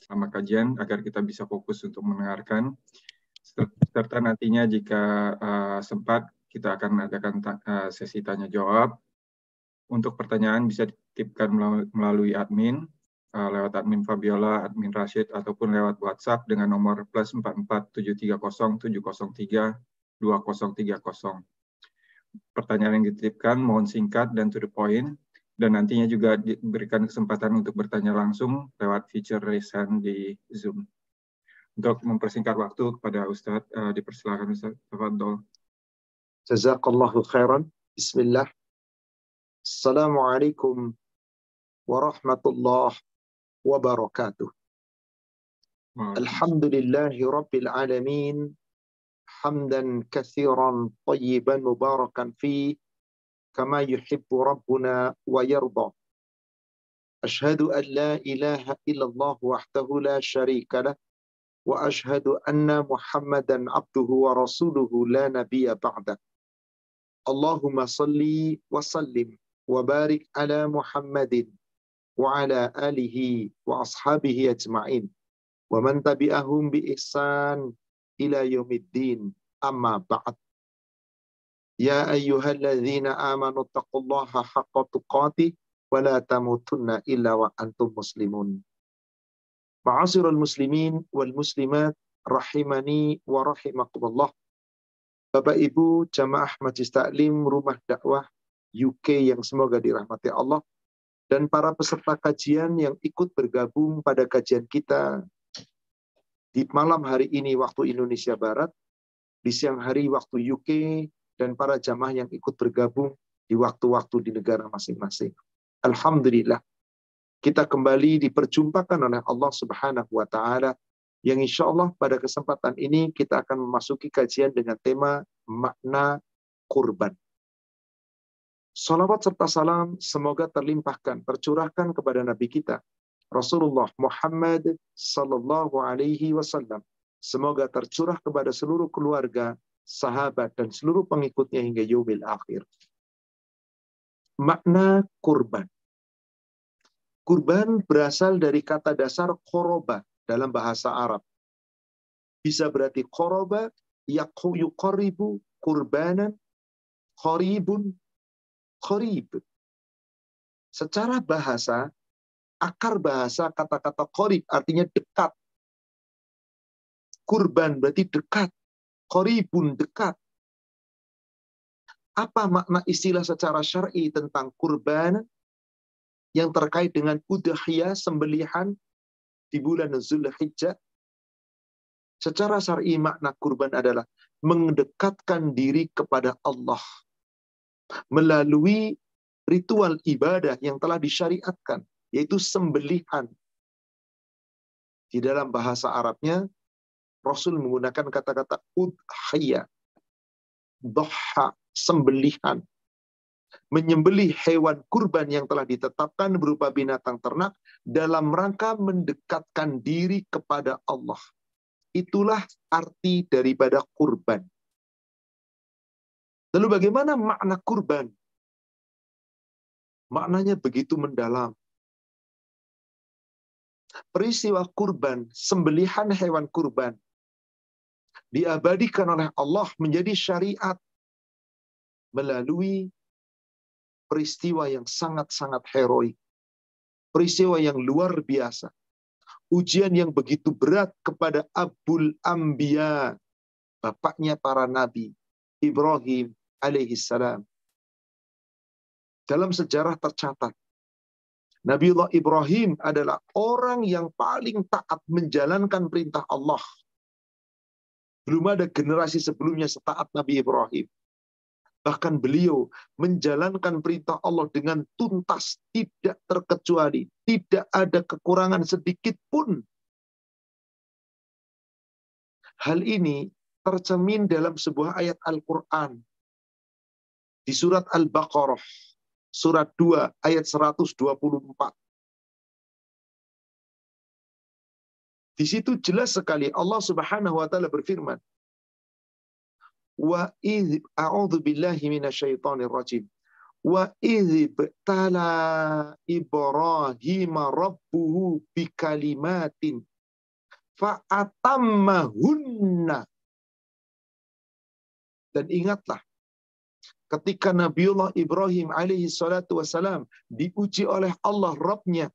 selama kajian agar kita bisa fokus untuk mendengarkan. Serta nantinya jika uh, sempat kita akan adakan uh, sesi tanya jawab. Untuk pertanyaan bisa dititipkan melalui admin uh, lewat admin Fabiola, admin Rashid ataupun lewat WhatsApp dengan nomor plus 44730 Pertanyaan yang dititipkan mohon singkat dan to the point dan nantinya juga diberikan kesempatan untuk bertanya langsung lewat feature raise hand di Zoom. Untuk mempersingkat waktu kepada Ustadz, uh, dipersilakan Ustadz. Tafadol. Jazakallahu khairan. Bismillah. Assalamualaikum warahmatullahi wabarakatuh. Alhamdulillahi rabbil alamin. Hamdan kathiran tayyiban mubarakan fi كما يحب ربنا ويرضى. أشهد أن لا إله إلا الله وحده لا شريك له وأشهد أن محمدا عبده ورسوله لا نبي بعده. اللهم صل وسلم وبارك على محمد وعلى آله وأصحابه أجمعين ومن تبعهم بإحسان إلى يوم الدين. أما بعد. يا أيها الذين آمنوا اتقوا الله حق تقاته ولا تموتن إلا وأنتم مسلمون معاشر المسلمين والmuslimat rahimani wa rahimakumullah Bapak Ibu jamaah Majlis Taklim Rumah Dakwah UK yang semoga dirahmati Allah dan para peserta kajian yang ikut bergabung pada kajian kita di malam hari ini waktu Indonesia Barat, di siang hari waktu UK, dan para jamaah yang ikut bergabung di waktu-waktu di negara masing-masing. Alhamdulillah, kita kembali diperjumpakan oleh Allah Subhanahu wa taala yang insya Allah pada kesempatan ini kita akan memasuki kajian dengan tema makna kurban. Salawat serta salam semoga terlimpahkan, tercurahkan kepada Nabi kita, Rasulullah Muhammad Sallallahu Alaihi Wasallam. Semoga tercurah kepada seluruh keluarga, sahabat, dan seluruh pengikutnya hingga yumil akhir. Makna kurban. Kurban berasal dari kata dasar koroba dalam bahasa Arab. Bisa berarti koroba, yukoribu, kurbanan, koribun, korib. Secara bahasa, akar bahasa kata-kata korib artinya dekat. Kurban berarti dekat koribun dekat. Apa makna istilah secara syar'i tentang kurban yang terkait dengan udhiyah sembelihan di bulan Zulhijjah? Secara syar'i makna kurban adalah mendekatkan diri kepada Allah melalui ritual ibadah yang telah disyariatkan, yaitu sembelihan. Di dalam bahasa Arabnya, Rasul menggunakan kata-kata udhaya, doha, sembelihan. Menyembelih hewan kurban yang telah ditetapkan berupa binatang ternak dalam rangka mendekatkan diri kepada Allah. Itulah arti daripada kurban. Lalu bagaimana makna kurban? Maknanya begitu mendalam. Peristiwa kurban, sembelihan hewan kurban, diabadikan oleh Allah menjadi syariat melalui peristiwa yang sangat-sangat heroik. Peristiwa yang luar biasa. Ujian yang begitu berat kepada Abul Ambiya, bapaknya para nabi, Ibrahim alaihissalam. Dalam sejarah tercatat, Nabiullah Ibrahim adalah orang yang paling taat menjalankan perintah Allah belum ada generasi sebelumnya setaat Nabi Ibrahim. Bahkan beliau menjalankan perintah Allah dengan tuntas, tidak terkecuali, tidak ada kekurangan sedikit pun. Hal ini tercemin dalam sebuah ayat Al-Quran. Di surat Al-Baqarah, surat 2, ayat 124. Di situ jelas sekali Allah Subhanahu wa taala berfirman, "Wa idh a'udzu billahi minasyaitonir rajim. Wa tala Ibrahim rabbuhu bikalimatin fa'atammahunna. Dan ingatlah, ketika Nabiullah Ibrahim alaihi salatu wasalam diuji oleh Allah Rabbnya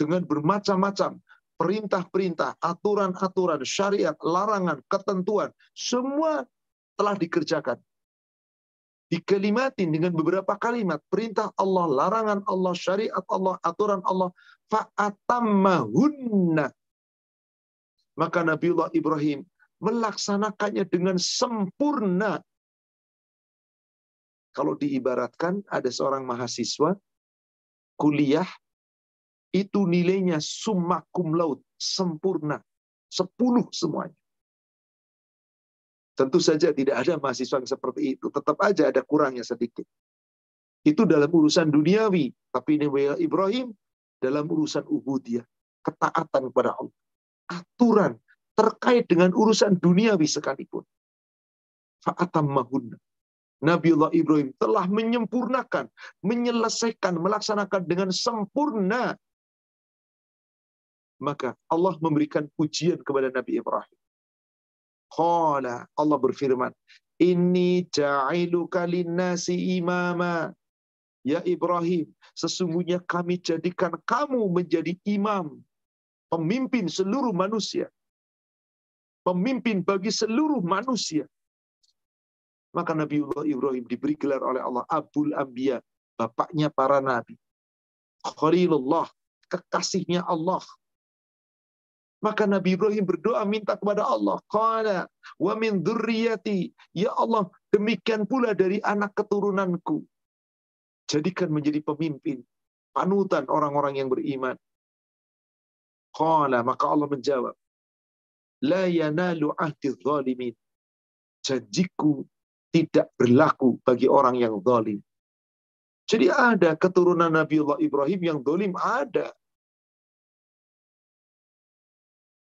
dengan bermacam-macam perintah-perintah, aturan-aturan, syariat, larangan, ketentuan, semua telah dikerjakan. Dikelimatin dengan beberapa kalimat, perintah Allah, larangan Allah, syariat Allah, aturan Allah, fa'atammahunna. Maka Nabiullah Ibrahim melaksanakannya dengan sempurna. Kalau diibaratkan ada seorang mahasiswa kuliah itu nilainya summa cum laude, sempurna. Sepuluh semuanya. Tentu saja tidak ada mahasiswa yang seperti itu. Tetap aja ada kurangnya sedikit. Itu dalam urusan duniawi. Tapi ini Ibrahim dalam urusan ubudiyah. Ketaatan kepada Allah. Aturan terkait dengan urusan duniawi sekalipun. Fa'atammahunna. Nabiullah Ibrahim telah menyempurnakan, menyelesaikan, melaksanakan dengan sempurna maka Allah memberikan pujian kepada Nabi Ibrahim. Qala Allah berfirman, "Inni ja'iluka linnasi imama." Ya Ibrahim, sesungguhnya kami jadikan kamu menjadi imam, pemimpin seluruh manusia. Pemimpin bagi seluruh manusia. Maka Nabiullah Ibrahim diberi gelar oleh Allah Abul Anbiya, bapaknya para nabi. Khalilullah, kekasihnya Allah. Maka Nabi Ibrahim berdoa minta kepada Allah. Qala wa min dzurriyyati. Ya Allah, demikian pula dari anak keturunanku. Jadikan menjadi pemimpin, panutan orang-orang yang beriman. Qala, maka Allah menjawab. La yanalu ahdi zalimin. Janjiku tidak berlaku bagi orang yang zalim. Jadi ada keturunan Nabi Allah Ibrahim yang zalim ada.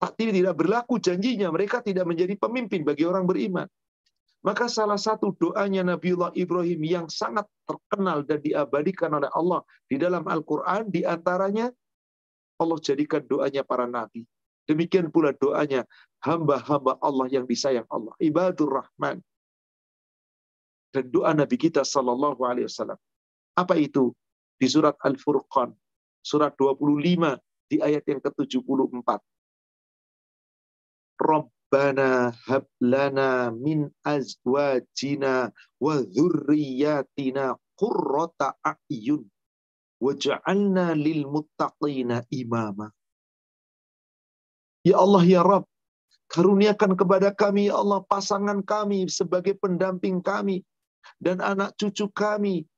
Tapi tidak berlaku janjinya, mereka tidak menjadi pemimpin bagi orang beriman. Maka salah satu doanya Nabiullah Ibrahim yang sangat terkenal dan diabadikan oleh Allah di dalam Al-Quran, di antaranya Allah jadikan doanya para nabi. Demikian pula doanya hamba-hamba Allah yang disayang Allah. Ibadur Rahman. Dan doa Nabi kita Sallallahu Alaihi Wasallam. Apa itu? Di surat Al-Furqan. Surat 25 di ayat yang ke-74. Rabbana hab lana min azwajina wa dzurriyyatina qurrata a'yun waj'alna lil muttaqina imama. Ya Allah ya Rabb, karuniakan kepada kami ya Allah pasangan kami sebagai pendamping kami dan anak cucu kami.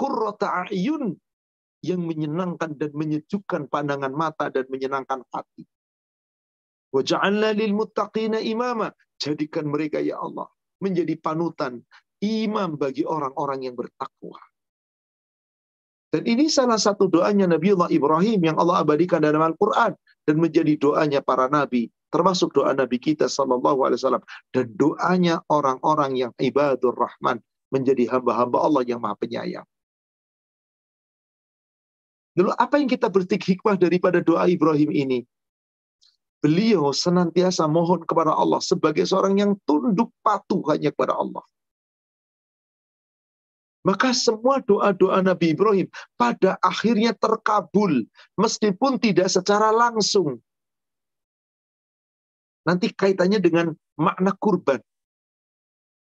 Qurrata a'yun yang menyenangkan dan menyejukkan pandangan mata dan menyenangkan hati. Waja'alna lil muttaqina imama. Jadikan mereka ya Allah menjadi panutan imam bagi orang-orang yang bertakwa. Dan ini salah satu doanya Nabiullah Ibrahim yang Allah abadikan dalam Al-Quran dan menjadi doanya para nabi, termasuk doa Nabi kita Sallallahu Alaihi Wasallam dan doanya orang-orang yang ibadur Rahman menjadi hamba-hamba Allah yang Maha Penyayang. Lalu apa yang kita bertik hikmah daripada doa Ibrahim ini? Beliau senantiasa mohon kepada Allah sebagai seorang yang tunduk patuh hanya kepada Allah. Maka semua doa-doa Nabi Ibrahim pada akhirnya terkabul meskipun tidak secara langsung. Nanti kaitannya dengan makna kurban.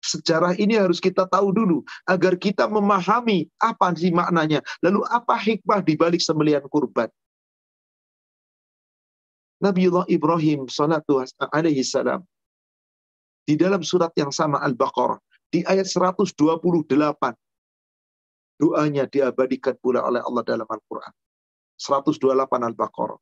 Sejarah ini harus kita tahu dulu agar kita memahami apa sih maknanya. Lalu apa hikmah di balik sembelian kurban. Nabiullah Ibrahim salatu alaihi salam. Di dalam surat yang sama Al-Baqarah di ayat 128 doanya diabadikan pula oleh Allah dalam Al-Qur'an. 128 Al-Baqarah.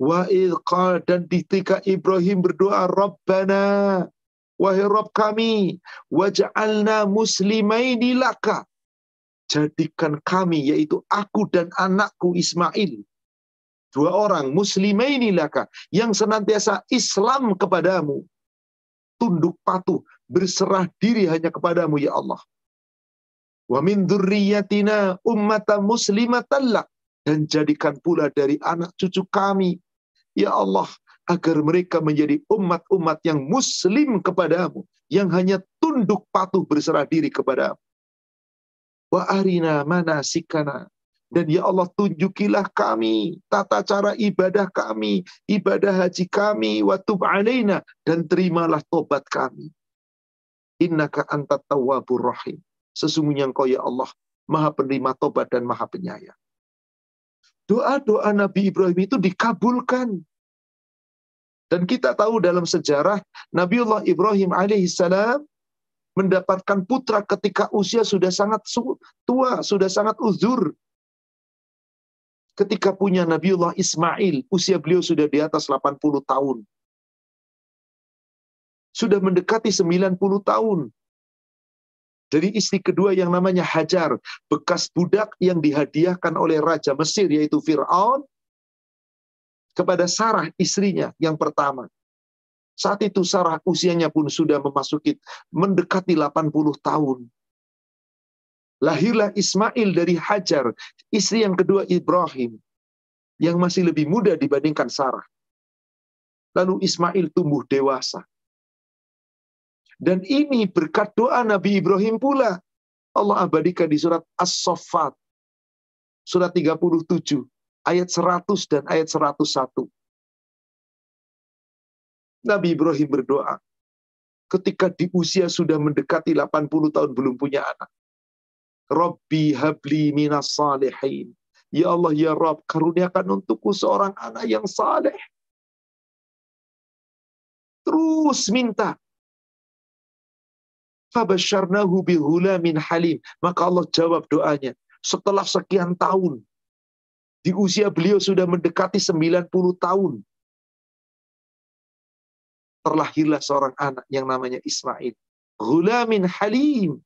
Wa qal dan ketika Ibrahim berdoa Rabbana wahai Rabb kami waj'alna muslimaini laka. Jadikan kami yaitu aku dan anakku Ismail dua orang muslimaini laka yang senantiasa Islam kepadamu tunduk patuh berserah diri hanya kepadamu ya Allah. Wa min dzurriyyatina ummatan muslimatan lak dan jadikan pula dari anak cucu kami ya Allah agar mereka menjadi umat-umat yang muslim kepadamu yang hanya tunduk patuh berserah diri kepadamu. Wa arina manasikana dan ya Allah tunjukilah kami tata cara ibadah kami, ibadah haji kami, waktu alaina dan terimalah tobat kami. Innaka anta tawwabur rahim. Sesungguhnya engkau ya Allah, maha penerima tobat dan maha penyayang. Doa-doa Nabi Ibrahim itu dikabulkan. Dan kita tahu dalam sejarah Nabiullah Ibrahim alaihissalam mendapatkan putra ketika usia sudah sangat tua, sudah sangat uzur ketika punya Nabiullah Ismail, usia beliau sudah di atas 80 tahun. Sudah mendekati 90 tahun. Dari istri kedua yang namanya Hajar, bekas budak yang dihadiahkan oleh Raja Mesir, yaitu Fir'aun, kepada Sarah istrinya yang pertama. Saat itu Sarah usianya pun sudah memasuki mendekati 80 tahun. Lahirlah Ismail dari Hajar, istri yang kedua Ibrahim, yang masih lebih muda dibandingkan Sarah. Lalu Ismail tumbuh dewasa. Dan ini berkat doa Nabi Ibrahim pula. Allah abadikan di surat As-Saffat. Surat 37, ayat 100 dan ayat 101. Nabi Ibrahim berdoa. Ketika di usia sudah mendekati 80 tahun belum punya anak. Rabbi habli minas salihin. Ya Allah, ya Rabb, karuniakan untukku seorang anak yang saleh. Terus minta. Fabasyarnahu bihulamin halim. Maka Allah jawab doanya. Setelah sekian tahun, di usia beliau sudah mendekati 90 tahun. Terlahirlah seorang anak yang namanya Ismail. Hulamin halim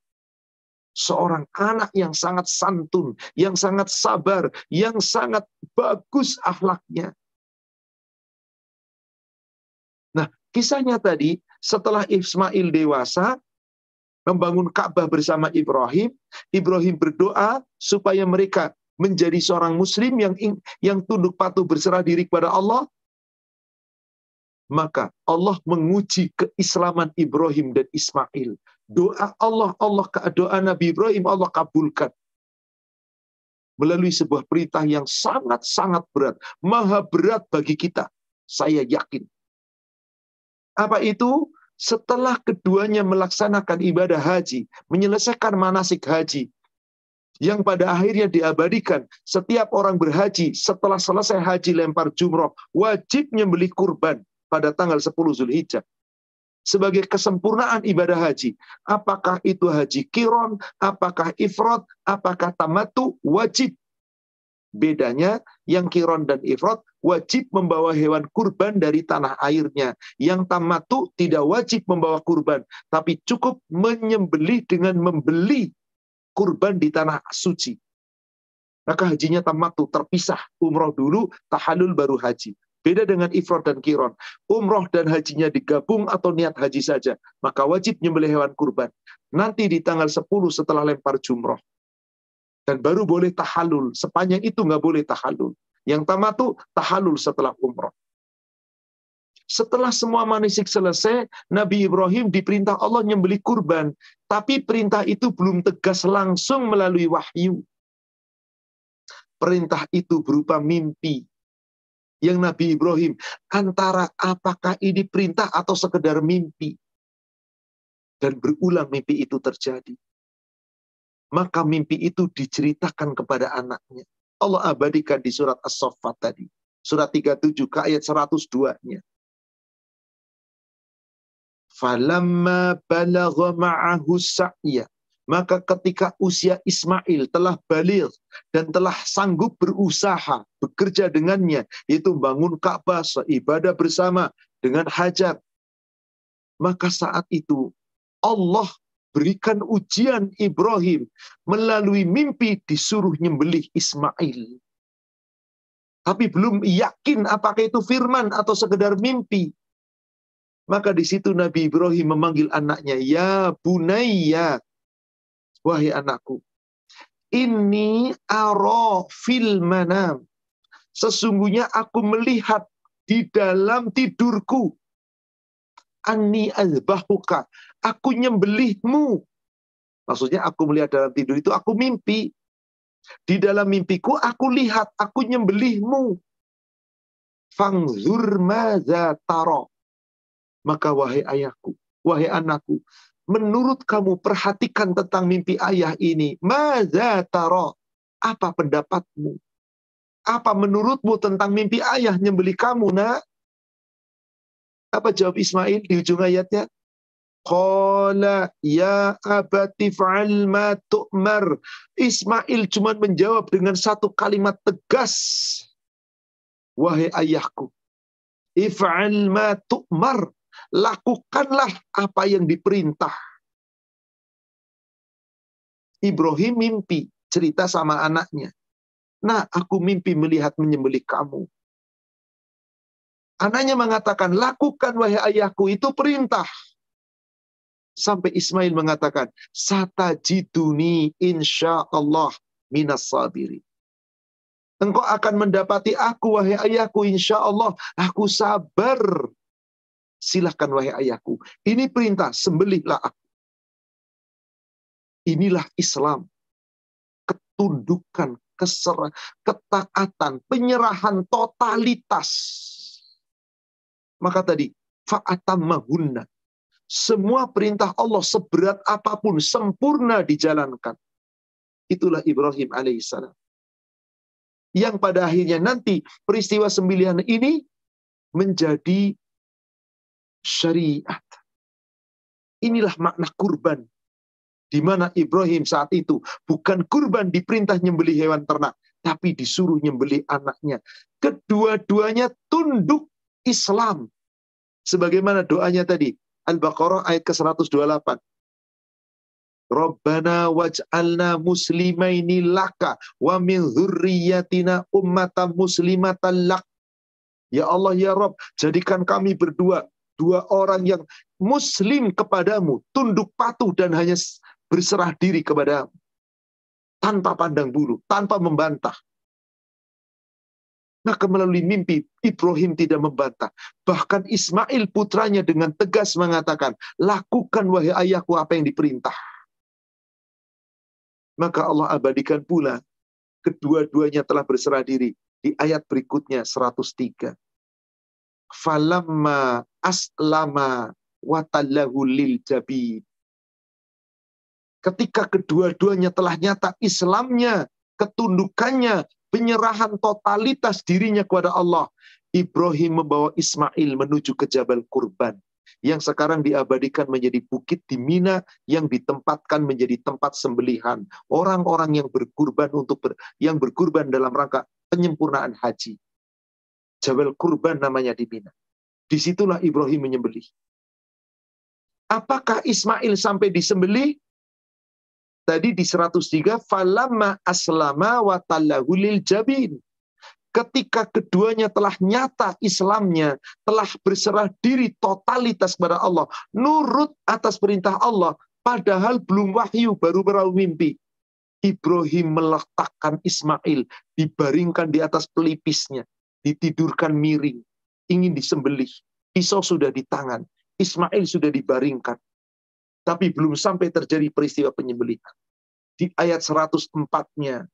seorang anak yang sangat santun, yang sangat sabar, yang sangat bagus akhlaknya. Nah, kisahnya tadi setelah Ismail dewasa membangun Ka'bah bersama Ibrahim, Ibrahim berdoa supaya mereka menjadi seorang muslim yang yang tunduk patuh berserah diri kepada Allah. Maka Allah menguji keislaman Ibrahim dan Ismail doa Allah, Allah doa Nabi Ibrahim Allah kabulkan melalui sebuah perintah yang sangat-sangat berat, maha berat bagi kita. Saya yakin. Apa itu? Setelah keduanya melaksanakan ibadah haji, menyelesaikan manasik haji, yang pada akhirnya diabadikan setiap orang berhaji setelah selesai haji lempar jumroh wajib menyembelih kurban pada tanggal 10 Zulhijjah sebagai kesempurnaan ibadah haji. Apakah itu haji kiron, apakah ifrod, apakah tamatu, wajib. Bedanya yang kiron dan ifrod wajib membawa hewan kurban dari tanah airnya. Yang tamatu tidak wajib membawa kurban, tapi cukup menyembelih dengan membeli kurban di tanah suci. Maka hajinya tamatu terpisah. Umroh dulu, tahalul baru haji. Beda dengan ifrod dan kiron. Umroh dan hajinya digabung atau niat haji saja. Maka wajib nyembelih hewan kurban. Nanti di tanggal 10 setelah lempar jumroh. Dan baru boleh tahalul. Sepanjang itu nggak boleh tahalul. Yang tamatu tahalul setelah umroh. Setelah semua manisik selesai, Nabi Ibrahim diperintah Allah nyembeli kurban. Tapi perintah itu belum tegas langsung melalui wahyu. Perintah itu berupa mimpi yang Nabi Ibrahim antara apakah ini perintah atau sekedar mimpi. Dan berulang mimpi itu terjadi. Maka mimpi itu diceritakan kepada anaknya. Allah abadikan di surat As-Saffat tadi. Surat 37 ke ayat 102-nya falamma balagha ma'ahu sa'ya maka ketika usia Ismail telah balik dan telah sanggup berusaha, bekerja dengannya, yaitu bangun Ka'bah, ibadah bersama dengan hajat. Maka saat itu Allah berikan ujian Ibrahim melalui mimpi disuruh nyembelih Ismail. Tapi belum yakin apakah itu firman atau sekedar mimpi. Maka di situ Nabi Ibrahim memanggil anaknya, Ya bunayya, wahai anakku. Ini aro fil manam. Sesungguhnya aku melihat di dalam tidurku. Ani azbahuka. Aku nyembelihmu. Maksudnya aku melihat dalam tidur itu aku mimpi. Di dalam mimpiku aku lihat aku nyembelihmu. Fangzur maza taro. Maka wahai ayahku, wahai anakku, menurut kamu perhatikan tentang mimpi ayah ini. Maza taro. Apa pendapatmu? Apa menurutmu tentang mimpi ayah nyembeli kamu, nak? Apa jawab Ismail di ujung ayatnya? Qala ya abati fa'al ma tu'mar. Ismail cuma menjawab dengan satu kalimat tegas. Wahai ayahku, if'al ma tu'mar. Lakukanlah apa yang diperintah. Ibrahim mimpi, cerita sama anaknya. Nah, aku mimpi melihat menyembelih kamu. Anaknya mengatakan, lakukan wahai ayahku, itu perintah. Sampai Ismail mengatakan, satajiduni insya Allah minas sabiri. Engkau akan mendapati aku, wahai ayahku, insya Allah. Aku sabar. Silahkan, wahai ayahku. Ini perintah, sembelihlah aku. Inilah Islam. Ketundukan, keserah, ketaatan, penyerahan totalitas. Maka tadi, fa'atammahunna. Semua perintah Allah seberat apa pun sempurna dijalankan. Itulah Ibrahim alaihissalam. Yang pada akhirnya nanti peristiwa sembilan ini menjadi syariat. Inilah makna kurban di mana Ibrahim saat itu bukan kurban diperintah nyembeli hewan ternak, tapi disuruh nyembeli anaknya. Kedua-duanya tunduk Islam. Sebagaimana doanya tadi, Al-Baqarah ayat ke-128. Rabbana waj'alna muslimaini laka wa min dzurriyyatina ummatan muslimatan lak. Ya Allah ya Rabb, jadikan kami berdua dua orang yang muslim kepadamu, tunduk patuh dan hanya berserah diri kepada tanpa pandang bulu, tanpa membantah. Maka melalui mimpi, Ibrahim tidak membantah. Bahkan Ismail putranya dengan tegas mengatakan, lakukan wahai ayahku apa yang diperintah. Maka Allah abadikan pula, kedua-duanya telah berserah diri. Di ayat berikutnya, 103. Falamma aslama watallahu lil jabid ketika kedua-duanya telah nyata Islamnya, ketundukannya, penyerahan totalitas dirinya kepada Allah, Ibrahim membawa Ismail menuju ke Jabal Kurban yang sekarang diabadikan menjadi bukit di Mina yang ditempatkan menjadi tempat sembelihan orang-orang yang berkurban untuk ber, yang berkurban dalam rangka penyempurnaan haji. Jabal Kurban namanya di Mina. Di situlah Ibrahim menyembelih. Apakah Ismail sampai disembelih? Tadi di 103, falamma aslama wa lil jabin. Ketika keduanya telah nyata Islamnya, telah berserah diri totalitas kepada Allah, nurut atas perintah Allah, padahal belum wahyu, baru berau mimpi. Ibrahim meletakkan Ismail, dibaringkan di atas pelipisnya, ditidurkan miring, ingin disembelih. Pisau sudah di tangan, Ismail sudah dibaringkan. Tapi belum sampai terjadi peristiwa penyembelihan. Di ayat 104-nya.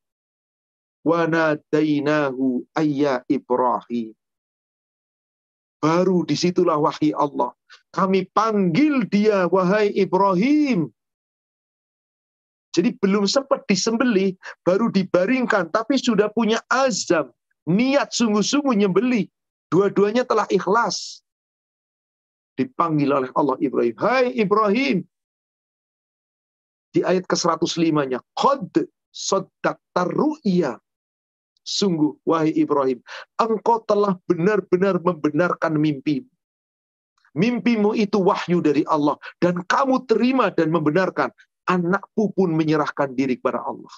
Wanadainahu ayya Ibrahim. Baru di situlah wahai Allah. Kami panggil dia, wahai Ibrahim. Jadi belum sempat disembeli, baru dibaringkan, tapi sudah punya azam, niat sungguh-sungguh nyembeli. Dua-duanya telah ikhlas. Dipanggil oleh Allah Ibrahim. Hai Ibrahim, di ayat ke-105-nya, Qad soddakta ru'ya. Sungguh, wahai Ibrahim, engkau telah benar-benar membenarkan mimpi. Mimpimu itu wahyu dari Allah. Dan kamu terima dan membenarkan. Anakku pun menyerahkan diri kepada Allah.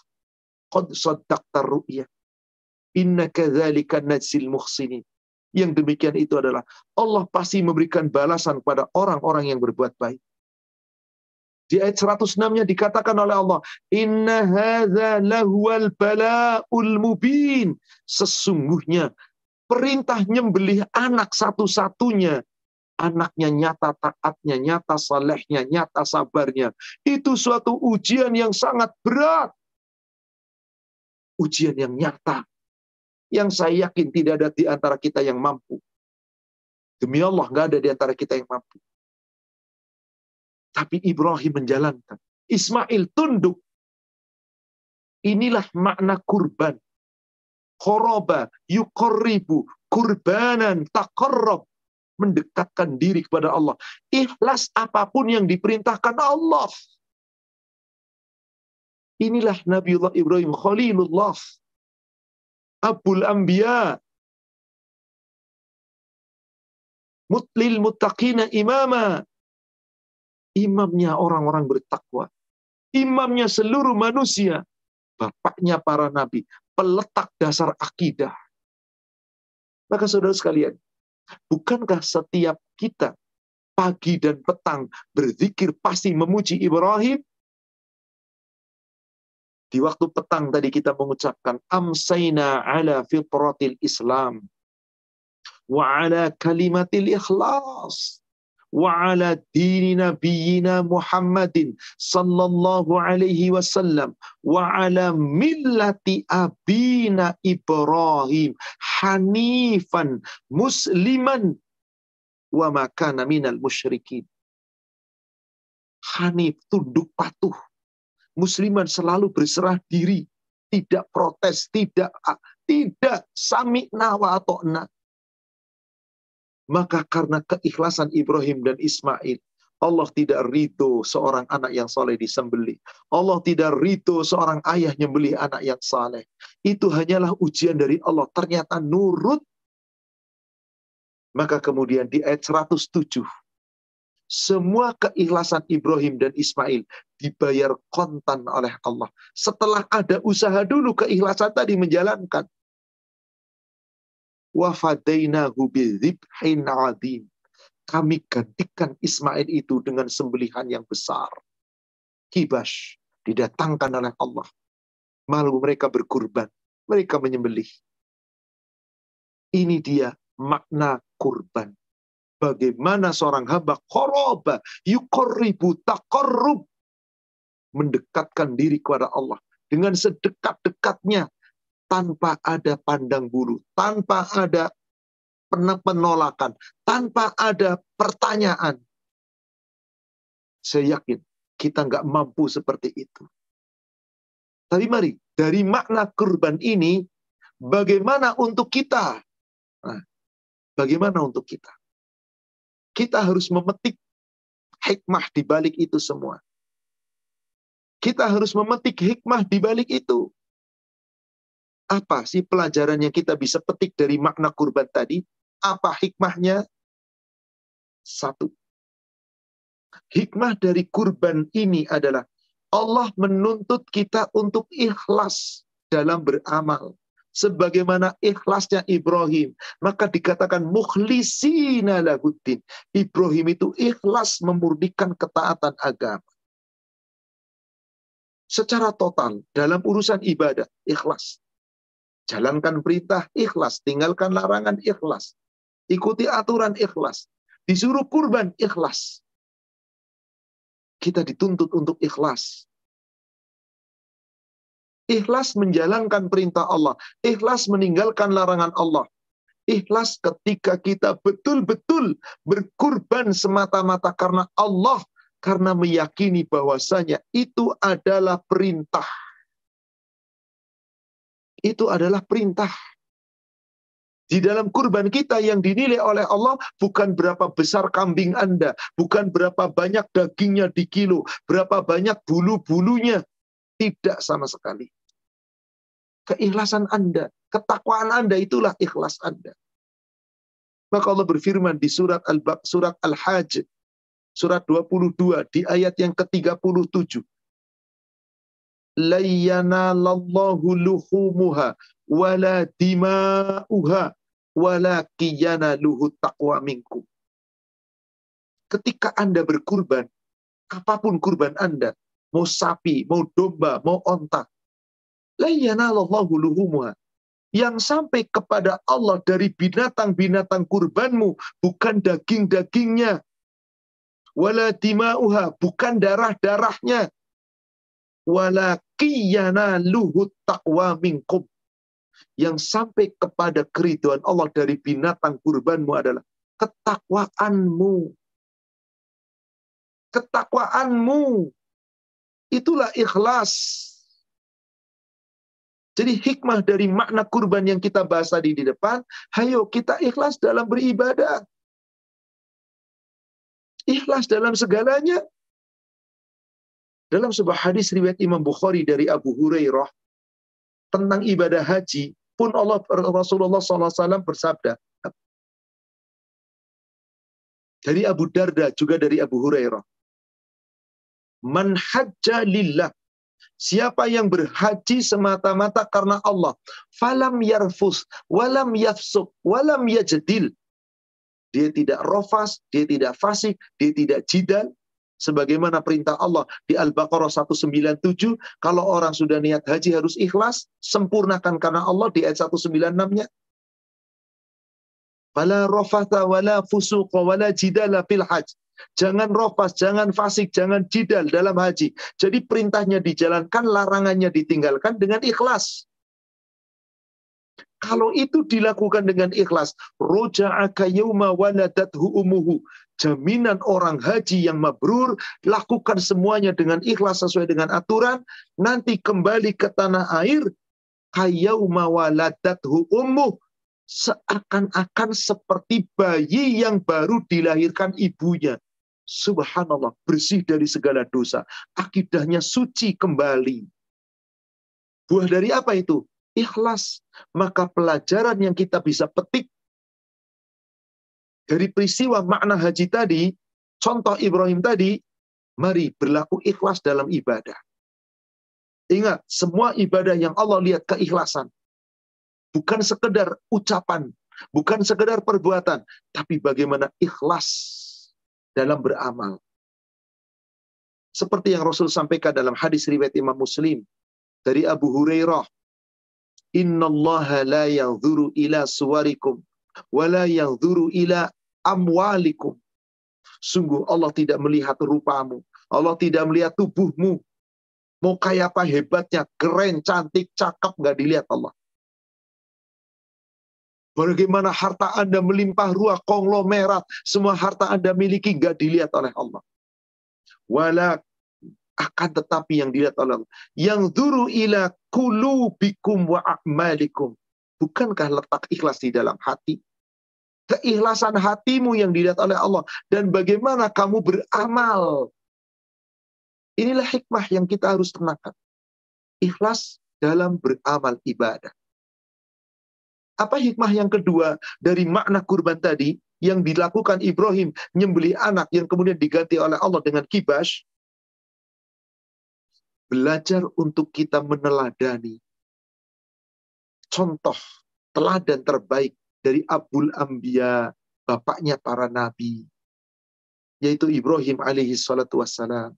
Qad soddakta ru'ya. Inna kadzalika najzil muhsinin. Yang demikian itu adalah Allah pasti memberikan balasan kepada orang-orang yang berbuat baik. Di ayat 106-nya dikatakan oleh Allah, "Inna hadza lahuwal bala'ul mubin." Sesungguhnya perintah nyembelih anak satu-satunya anaknya nyata taatnya, nyata salehnya, nyata sabarnya. Itu suatu ujian yang sangat berat. Ujian yang nyata. Yang saya yakin tidak ada di antara kita yang mampu. Demi Allah, nggak ada di antara kita yang mampu. Tapi Ibrahim menjalankan. Ismail tunduk. Inilah makna kurban. Koroba, yukorribu, kurbanan, takarrob. Mendekatkan diri kepada Allah. Ikhlas apa pun yang diperintahkan Allah. Inilah Nabiullah Ibrahim Khalilullah. Abul Anbiya. Mutlil muttaqina imama imamnya orang-orang bertakwa, imamnya seluruh manusia, bapaknya para nabi, peletak dasar akidah. Maka saudara sekalian, bukankah setiap kita pagi dan petang berzikir pasti memuji Ibrahim? Di waktu petang tadi kita mengucapkan amsayna ala fitratil Islam wa ala kalimatil ikhlas wa ala dini nabiyina Muhammadin sallallahu alaihi wasallam wa ala millati abina Ibrahim hanifan musliman wa makana minal musyrikin. Hanif tunduk patuh. Musliman selalu berserah diri, tidak protes, tidak tidak sami nawa atau na. Maka karena keikhlasan Ibrahim dan Ismail, Allah tidak ridho seorang anak yang soleh disembeli. Allah tidak ridho seorang ayah nyembeli anak yang saleh. Itu hanyalah ujian dari Allah. Ternyata nurut. Maka kemudian di ayat 107. Semua keikhlasan Ibrahim dan Ismail dibayar kontan oleh Allah. Setelah ada usaha dulu keikhlasan tadi menjalankan wafadainahu bidzibhin adim. Kami gantikan Ismail itu dengan sembelihan yang besar. Kibash didatangkan oleh Allah. Malu mereka berkurban. Mereka menyembelih. Ini dia makna kurban. Bagaimana seorang hamba koroba, yukorribu takorrub. Mendekatkan diri kepada Allah. Dengan sedekat-dekatnya tanpa ada pandang bulu, tanpa ada penolakan, tanpa ada pertanyaan. Saya yakin kita nggak mampu seperti itu. Tapi mari, dari makna kurban ini, bagaimana untuk kita? Nah, bagaimana untuk kita? Kita harus memetik hikmah di balik itu semua. Kita harus memetik hikmah di balik itu. Apa sih pelajaran yang kita bisa petik dari makna kurban tadi? Apa hikmahnya? Satu. Hikmah dari kurban ini adalah Allah menuntut kita untuk ikhlas dalam beramal. Sebagaimana ikhlasnya Ibrahim. Maka dikatakan mukhlisina lahuddin. Ibrahim itu ikhlas memurnikan ketaatan agama. Secara total dalam urusan ibadah, ikhlas. Jalankan perintah ikhlas, tinggalkan larangan ikhlas. Ikuti aturan ikhlas. Disuruh kurban ikhlas. Kita dituntut untuk ikhlas. Ikhlas menjalankan perintah Allah. Ikhlas meninggalkan larangan Allah. Ikhlas ketika kita betul-betul berkurban semata-mata karena Allah. Karena meyakini bahwasanya itu adalah perintah itu adalah perintah. Di dalam kurban kita yang dinilai oleh Allah bukan berapa besar kambing Anda, bukan berapa banyak dagingnya di kilo, berapa banyak bulu-bulunya. Tidak sama sekali. Keikhlasan Anda, ketakwaan Anda itulah ikhlas Anda. Maka Allah berfirman di surat al surat Al-Hajj surat 22 di ayat yang ke-37 layyana lallahu luhumuha wala dima'uha walakiyana luhut taqwa minkum. Ketika Anda berkurban, apa pun kurban Anda, mau sapi, mau domba, mau onta, layyanallahu luhumuha. Yang sampai kepada Allah dari binatang-binatang kurbanmu, bukan daging-dagingnya. Wala dima'uha, bukan darah-darahnya. Walakiyana luhut taqwa minkum yang sampai kepada keriduan Allah dari binatang kurbanmu adalah ketakwaanmu. Ketakwaanmu. Itulah ikhlas. Jadi hikmah dari makna kurban yang kita bahas tadi di depan, hayo kita ikhlas dalam beribadah. Ikhlas dalam segalanya. Dalam sebuah hadis riwayat Imam Bukhari dari Abu Hurairah tentang ibadah haji, pun Allah Rasulullah SAW bersabda dari Abu Darda juga dari Abu Hurairah. Man hajja lillah. Siapa yang berhaji semata-mata karena Allah. Falam yarfus, walam yafsuk, walam yajadil. Dia tidak rofas, dia tidak fasik, dia tidak jidal, sebagaimana perintah Allah di Al-Baqarah 197, kalau orang sudah niat haji harus ikhlas, sempurnakan karena Allah di ayat 196-nya. Fala rofatha wala fusuqa wala jidala fil haj. Jangan rofas, jangan fasik, jangan jidal dalam haji. Jadi perintahnya dijalankan, larangannya ditinggalkan dengan ikhlas. Kalau itu dilakukan dengan ikhlas, roja'aka yawma waladathu umuhu. Jaminan orang haji yang mabrur, lakukan semuanya dengan ikhlas sesuai dengan aturan, nanti kembali ke tanah air, kayauma waladathu. Seakan-akan seperti bayi yang baru dilahirkan ibunya. Subhanallah, bersih dari segala dosa. Akidahnya suci kembali. Buah dari apa itu? ikhlas. Maka pelajaran yang kita bisa petik dari peristiwa makna haji tadi, contoh Ibrahim tadi, mari berlaku ikhlas dalam ibadah. Ingat, semua ibadah yang Allah lihat keikhlasan. Bukan sekedar ucapan, bukan sekedar perbuatan, tapi bagaimana ikhlas dalam beramal. Seperti yang Rasul sampaikan dalam hadis riwayat Imam Muslim dari Abu Hurairah Innallaha la yanzuru ila suwarikum wala yanzuru ila amwalikum. Sungguh Allah tidak melihat rupamu. Allah tidak melihat tubuhmu. Mau kayak apa hebatnya, keren, cantik, cakep, nggak dilihat Allah. Bagaimana harta Anda melimpah ruah konglomerat, semua harta Anda miliki nggak dilihat oleh Allah. Wala akan tetapi yang dilihat oleh Allah. Yang duru ila kulubikum wa a'malikum. Bukankah letak ikhlas di dalam hati? Keikhlasan hatimu yang dilihat oleh Allah. Dan bagaimana kamu beramal. Inilah hikmah yang kita harus tenangkan. Ikhlas dalam beramal ibadah. Apa hikmah yang kedua dari makna kurban tadi yang dilakukan Ibrahim nyembeli anak yang kemudian diganti oleh Allah dengan kibas belajar untuk kita meneladani contoh teladan terbaik dari Abul Ambia, bapaknya para nabi, yaitu Ibrahim alaihi salatu wassalam.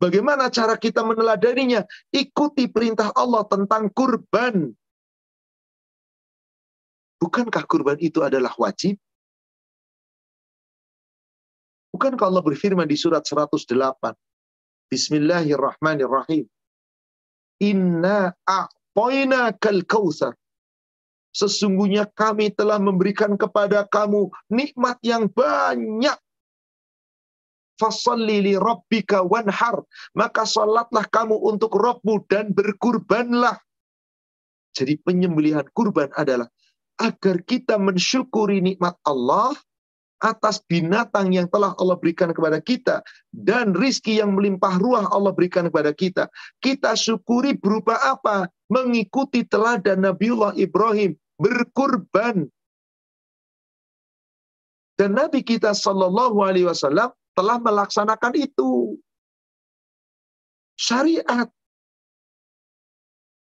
Bagaimana cara kita meneladaninya? Ikuti perintah Allah tentang kurban. Bukankah kurban itu adalah wajib? Bukankah Allah berfirman di surat 108? Bismillahirrahmanirrahim. Inna a'toina kal kausar. Sesungguhnya kami telah memberikan kepada kamu nikmat yang banyak. Fasalli li rabbika wanhar. Maka salatlah kamu untuk Rabbmu dan berkurbanlah. Jadi penyembelihan kurban adalah agar kita mensyukuri nikmat Allah atas binatang yang telah Allah berikan kepada kita dan rizki yang melimpah ruah Allah berikan kepada kita. Kita syukuri berupa apa? Mengikuti teladan Nabiullah Ibrahim berkurban. Dan Nabi kita Shallallahu Alaihi Wasallam telah melaksanakan itu. Syariat.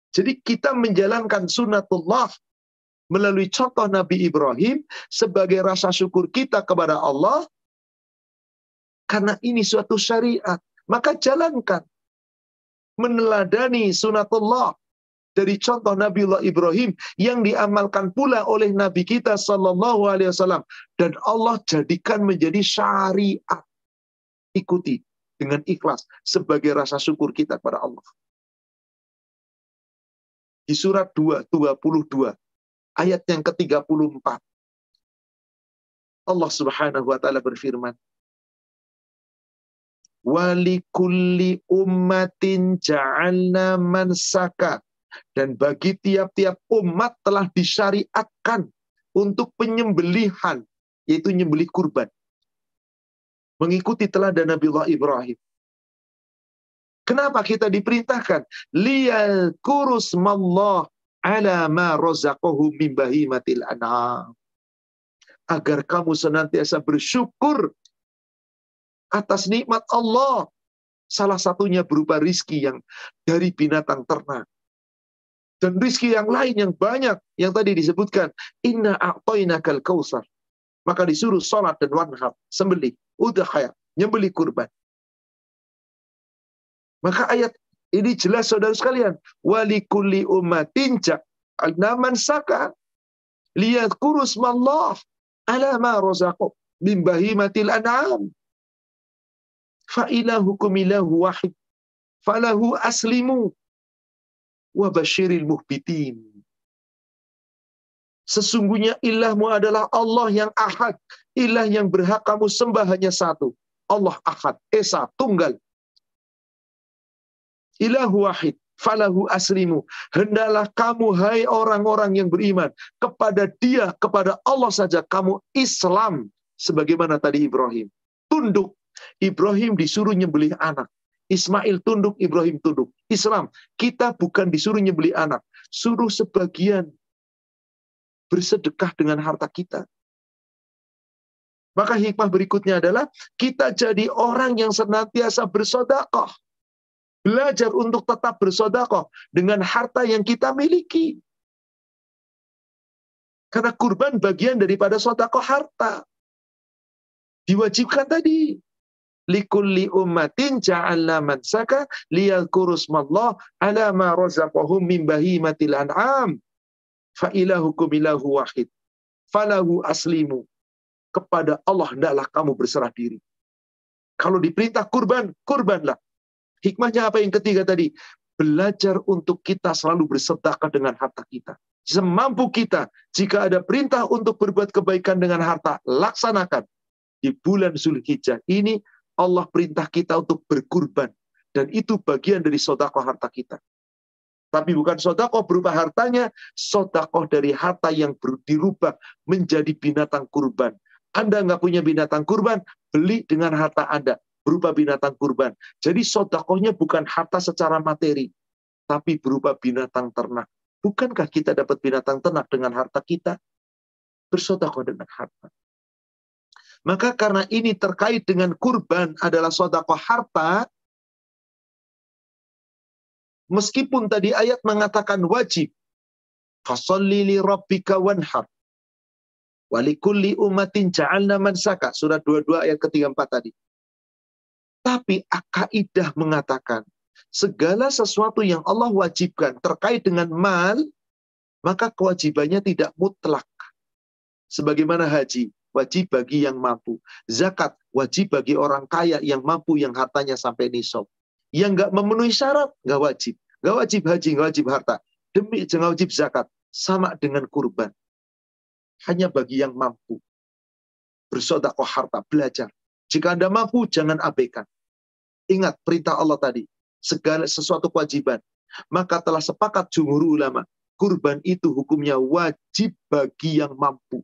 Jadi kita menjalankan sunatullah melalui contoh Nabi Ibrahim sebagai rasa syukur kita kepada Allah karena ini suatu syariat. Maka jalankan. Meneladani sunatullah dari contoh Nabiullah Ibrahim yang diamalkan pula oleh Nabi kita Sallallahu Alaihi Wasallam dan Allah jadikan menjadi syariat. Ikuti dengan ikhlas sebagai rasa syukur kita kepada Allah. Di surat 2, 22, ayat yang ke-34. Allah Subhanahu wa taala berfirman, "Walikulli ummatin ja'alna mansaka." Dan bagi tiap-tiap umat telah disyariatkan untuk penyembelihan, yaitu nyembelih kurban. Mengikuti teladan Nabiullah Ibrahim. Kenapa kita diperintahkan? Liyal kurus mallah ala ma razaqahu min bahimatil an'am. Agar kamu senantiasa bersyukur atas nikmat Allah. Salah satunya berupa rizki yang dari binatang ternak. Dan rizki yang lain yang banyak yang tadi disebutkan. Inna a'toinakal kausar. Maka disuruh sholat dan wanhar. Sembelih. Udhaya. Nyembelih kurban. Maka ayat ini jelas saudara sekalian. Wali kulli ummatin naman saka lihat kurus mallah ala ma razaqu min bahimatil an'am. Fa ilahukum ilahu wahid. Falahu aslimu wa basyiril muhbitin. Sesungguhnya ilahmu adalah Allah yang ahad. Ilah yang berhak kamu sembah hanya satu. Allah ahad. Esa, tunggal ilahu wahid falahu aslimu. Hendalah kamu hai orang-orang yang beriman kepada dia, kepada Allah saja kamu Islam. Sebagaimana tadi Ibrahim. Tunduk. Ibrahim disuruh nyembelih anak. Ismail tunduk, Ibrahim tunduk. Islam, kita bukan disuruh nyembelih anak. Suruh sebagian bersedekah dengan harta kita. Maka hikmah berikutnya adalah kita jadi orang yang senantiasa bersodakoh. Belajar untuk tetap bersodakoh dengan harta yang kita miliki. Karena kurban bagian daripada sodakoh harta. Diwajibkan tadi. Likulli ummatin ja'alna mansaka liyadhkurusmallah ala ma razaqahum min bahimatil an'am. Fa ilahukum ilahu wahid. Falahu aslimu. Kepada Allah hendaklah kamu berserah diri. Kalau diperintah kurban, kurbanlah. Hikmahnya apa yang ketiga tadi? Belajar untuk kita selalu bersedekah dengan harta kita. Semampu kita, jika ada perintah untuk berbuat kebaikan dengan harta, laksanakan. Di bulan Zulhijjah ini, Allah perintah kita untuk berkurban. Dan itu bagian dari sodakoh harta kita. Tapi bukan sodakoh berupa hartanya, sodakoh dari harta yang dirubah menjadi binatang kurban. Anda nggak punya binatang kurban, beli dengan harta Anda berupa binatang kurban. Jadi sodakohnya bukan harta secara materi, tapi berupa binatang ternak. Bukankah kita dapat binatang ternak dengan harta kita? Bersodakoh dengan harta. Maka karena ini terkait dengan kurban adalah sodakoh harta, meskipun tadi ayat mengatakan wajib, fasolli li rabbika wanhar, walikulli umatin ja'alna mansaka, surat 22 ayat ketiga empat tadi. Tapi kaidah mengatakan segala sesuatu yang Allah wajibkan terkait dengan mal, maka kewajibannya tidak mutlak. Sebagaimana haji, wajib bagi yang mampu. Zakat, wajib bagi orang kaya yang mampu, yang hartanya sampai nisab. Yang nggak memenuhi syarat, nggak wajib. Nggak wajib haji, nggak wajib harta. Demi jangan wajib zakat. Sama dengan kurban. Hanya bagi yang mampu. Bersodakoh harta, belajar. Jika Anda mampu, jangan abaikan. Ingat perintah Allah tadi. Segala sesuatu kewajiban. Maka telah sepakat jumhur ulama. Kurban itu hukumnya wajib bagi yang mampu.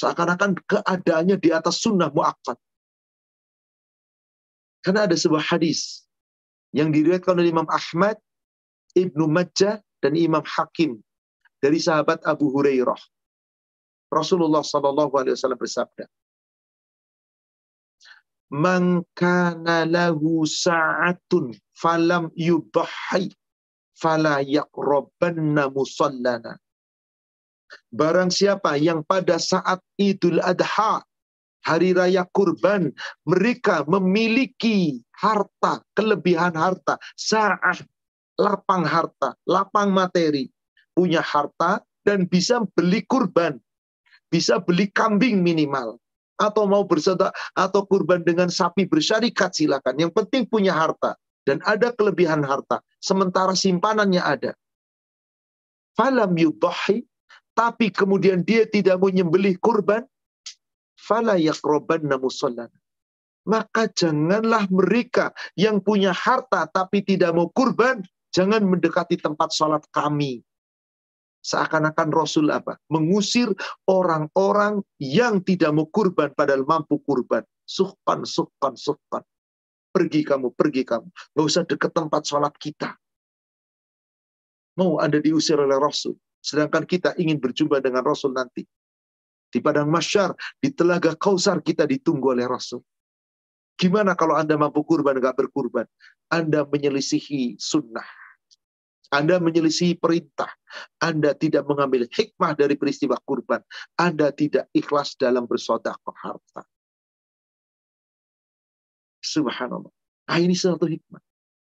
Seakan-akan keadaannya di atas sunnah mu'akkad. Karena ada sebuah hadis yang diriwayatkan oleh Imam Ahmad, Ibnu Majah, dan Imam Hakim dari sahabat Abu Hurairah. Rasulullah Shallallahu Alaihi Wasallam bersabda, man kana lahu sa'atun falam yudhi fala yaqrabanna musallana. Barang siapa yang pada saat Idul Adha, hari raya kurban, mereka memiliki harta, kelebihan harta, saat lapang harta, lapang materi, punya harta dan bisa beli kurban, bisa beli kambing minimal, atau mau bersedekah atau kurban dengan sapi bersyarikat silakan. Yang penting punya harta dan ada kelebihan harta, sementara simpanannya ada. Falam yudahi, tapi kemudian dia tidak mau nyembelih kurban, fala yakrobanna musallana maka janganlah mereka yang punya harta tapi tidak mau kurban, jangan mendekati tempat sholat kami. Seakan-akan Rasul apa? Mengusir orang-orang yang tidak mau kurban padahal mampu kurban. Suhpan, suhpan, suhpan. Pergi kamu, pergi kamu. Gak usah dekat tempat sholat kita. Mau Anda diusir oleh Rasul. Sedangkan kita ingin berjumpa dengan Rasul nanti. Di padang masyar, di telaga kausar kita ditunggu oleh Rasul. Gimana kalau Anda mampu kurban, nggak berkurban? Anda menyelisihi sunnah. Anda menyelisihi perintah. Anda tidak mengambil hikmah dari peristiwa kurban. Anda tidak ikhlas dalam bersodakoh harta. Subhanallah. Nah, ini satu hikmah.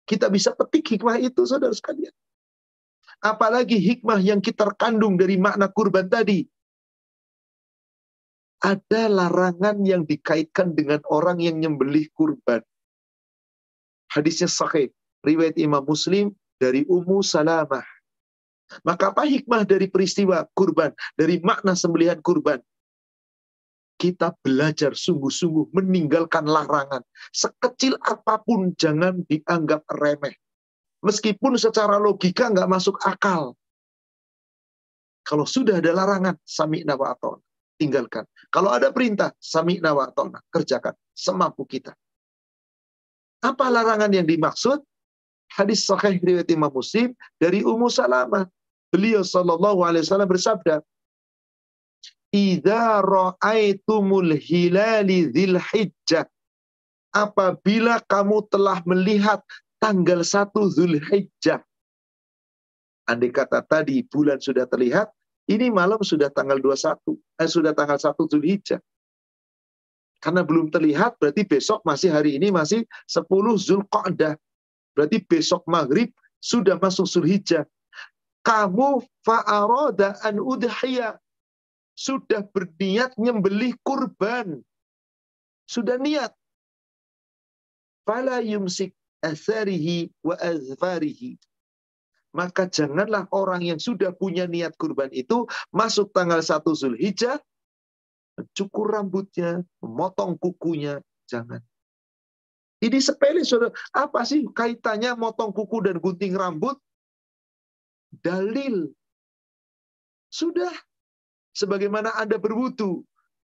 Kita bisa petik hikmah itu, saudara sekalian. Apalagi hikmah yang kita kandung dari makna kurban tadi ada larangan yang dikaitkan dengan orang yang nyembelih kurban. Hadisnya sahih, riwayat Imam Muslim dari Ummu Salamah. Maka apa hikmah dari peristiwa kurban, dari makna sembelihan kurban? Kita belajar sungguh-sungguh meninggalkan larangan. Sekecil apa pun jangan dianggap remeh. Meskipun secara logika nggak masuk akal. Kalau sudah ada larangan, sami wa tinggalkan. Kalau ada perintah, sami wa kerjakan semampu kita. Apa larangan yang dimaksud? Hadis sahih riwayat Imam Muslim dari Ummu Salamah. Beliau sallallahu alaihi wasallam bersabda, "Idza ra'aitumul hilali dzil hijjah" Apabila kamu telah melihat tanggal 1 Zulhijjah. Andai kata tadi bulan sudah terlihat, ini malam sudah tanggal 21, eh, sudah tanggal 1 Zulhijjah. Karena belum terlihat, berarti besok masih hari ini masih 10 Zulqa'dah. Berarti besok maghrib sudah masuk Zulhijjah. Kamu fa'aroda an udhiyah. Sudah berniat nyembelih kurban. Sudah niat. Fala yumsik asarihi wa azfarihi maka janganlah orang yang sudah punya niat kurban itu masuk tanggal 1 Zulhijjah, cukur rambutnya, memotong kukunya, jangan. Ini sepele, saudara. Apa sih kaitannya motong kuku dan gunting rambut? Dalil. Sudah. Sebagaimana Anda berwudu,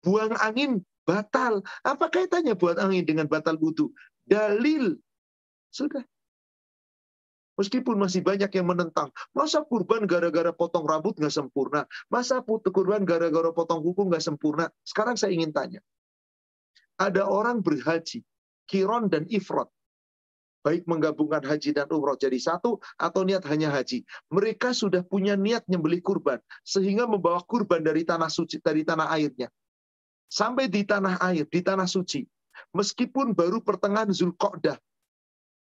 buang angin batal. Apa kaitannya buat angin dengan batal wudu? Dalil. Sudah. Meskipun masih banyak yang menentang. Masa kurban gara-gara potong rambut nggak sempurna? Masa kurban gara-gara potong kuku nggak sempurna? Sekarang saya ingin tanya. Ada orang berhaji, kiron dan ifrod. Baik menggabungkan haji dan umroh jadi satu, atau niat hanya haji. Mereka sudah punya niat nyembelih kurban. Sehingga membawa kurban dari tanah suci, dari tanah airnya. Sampai di tanah air, di tanah suci. Meskipun baru pertengahan Zulqa'dah,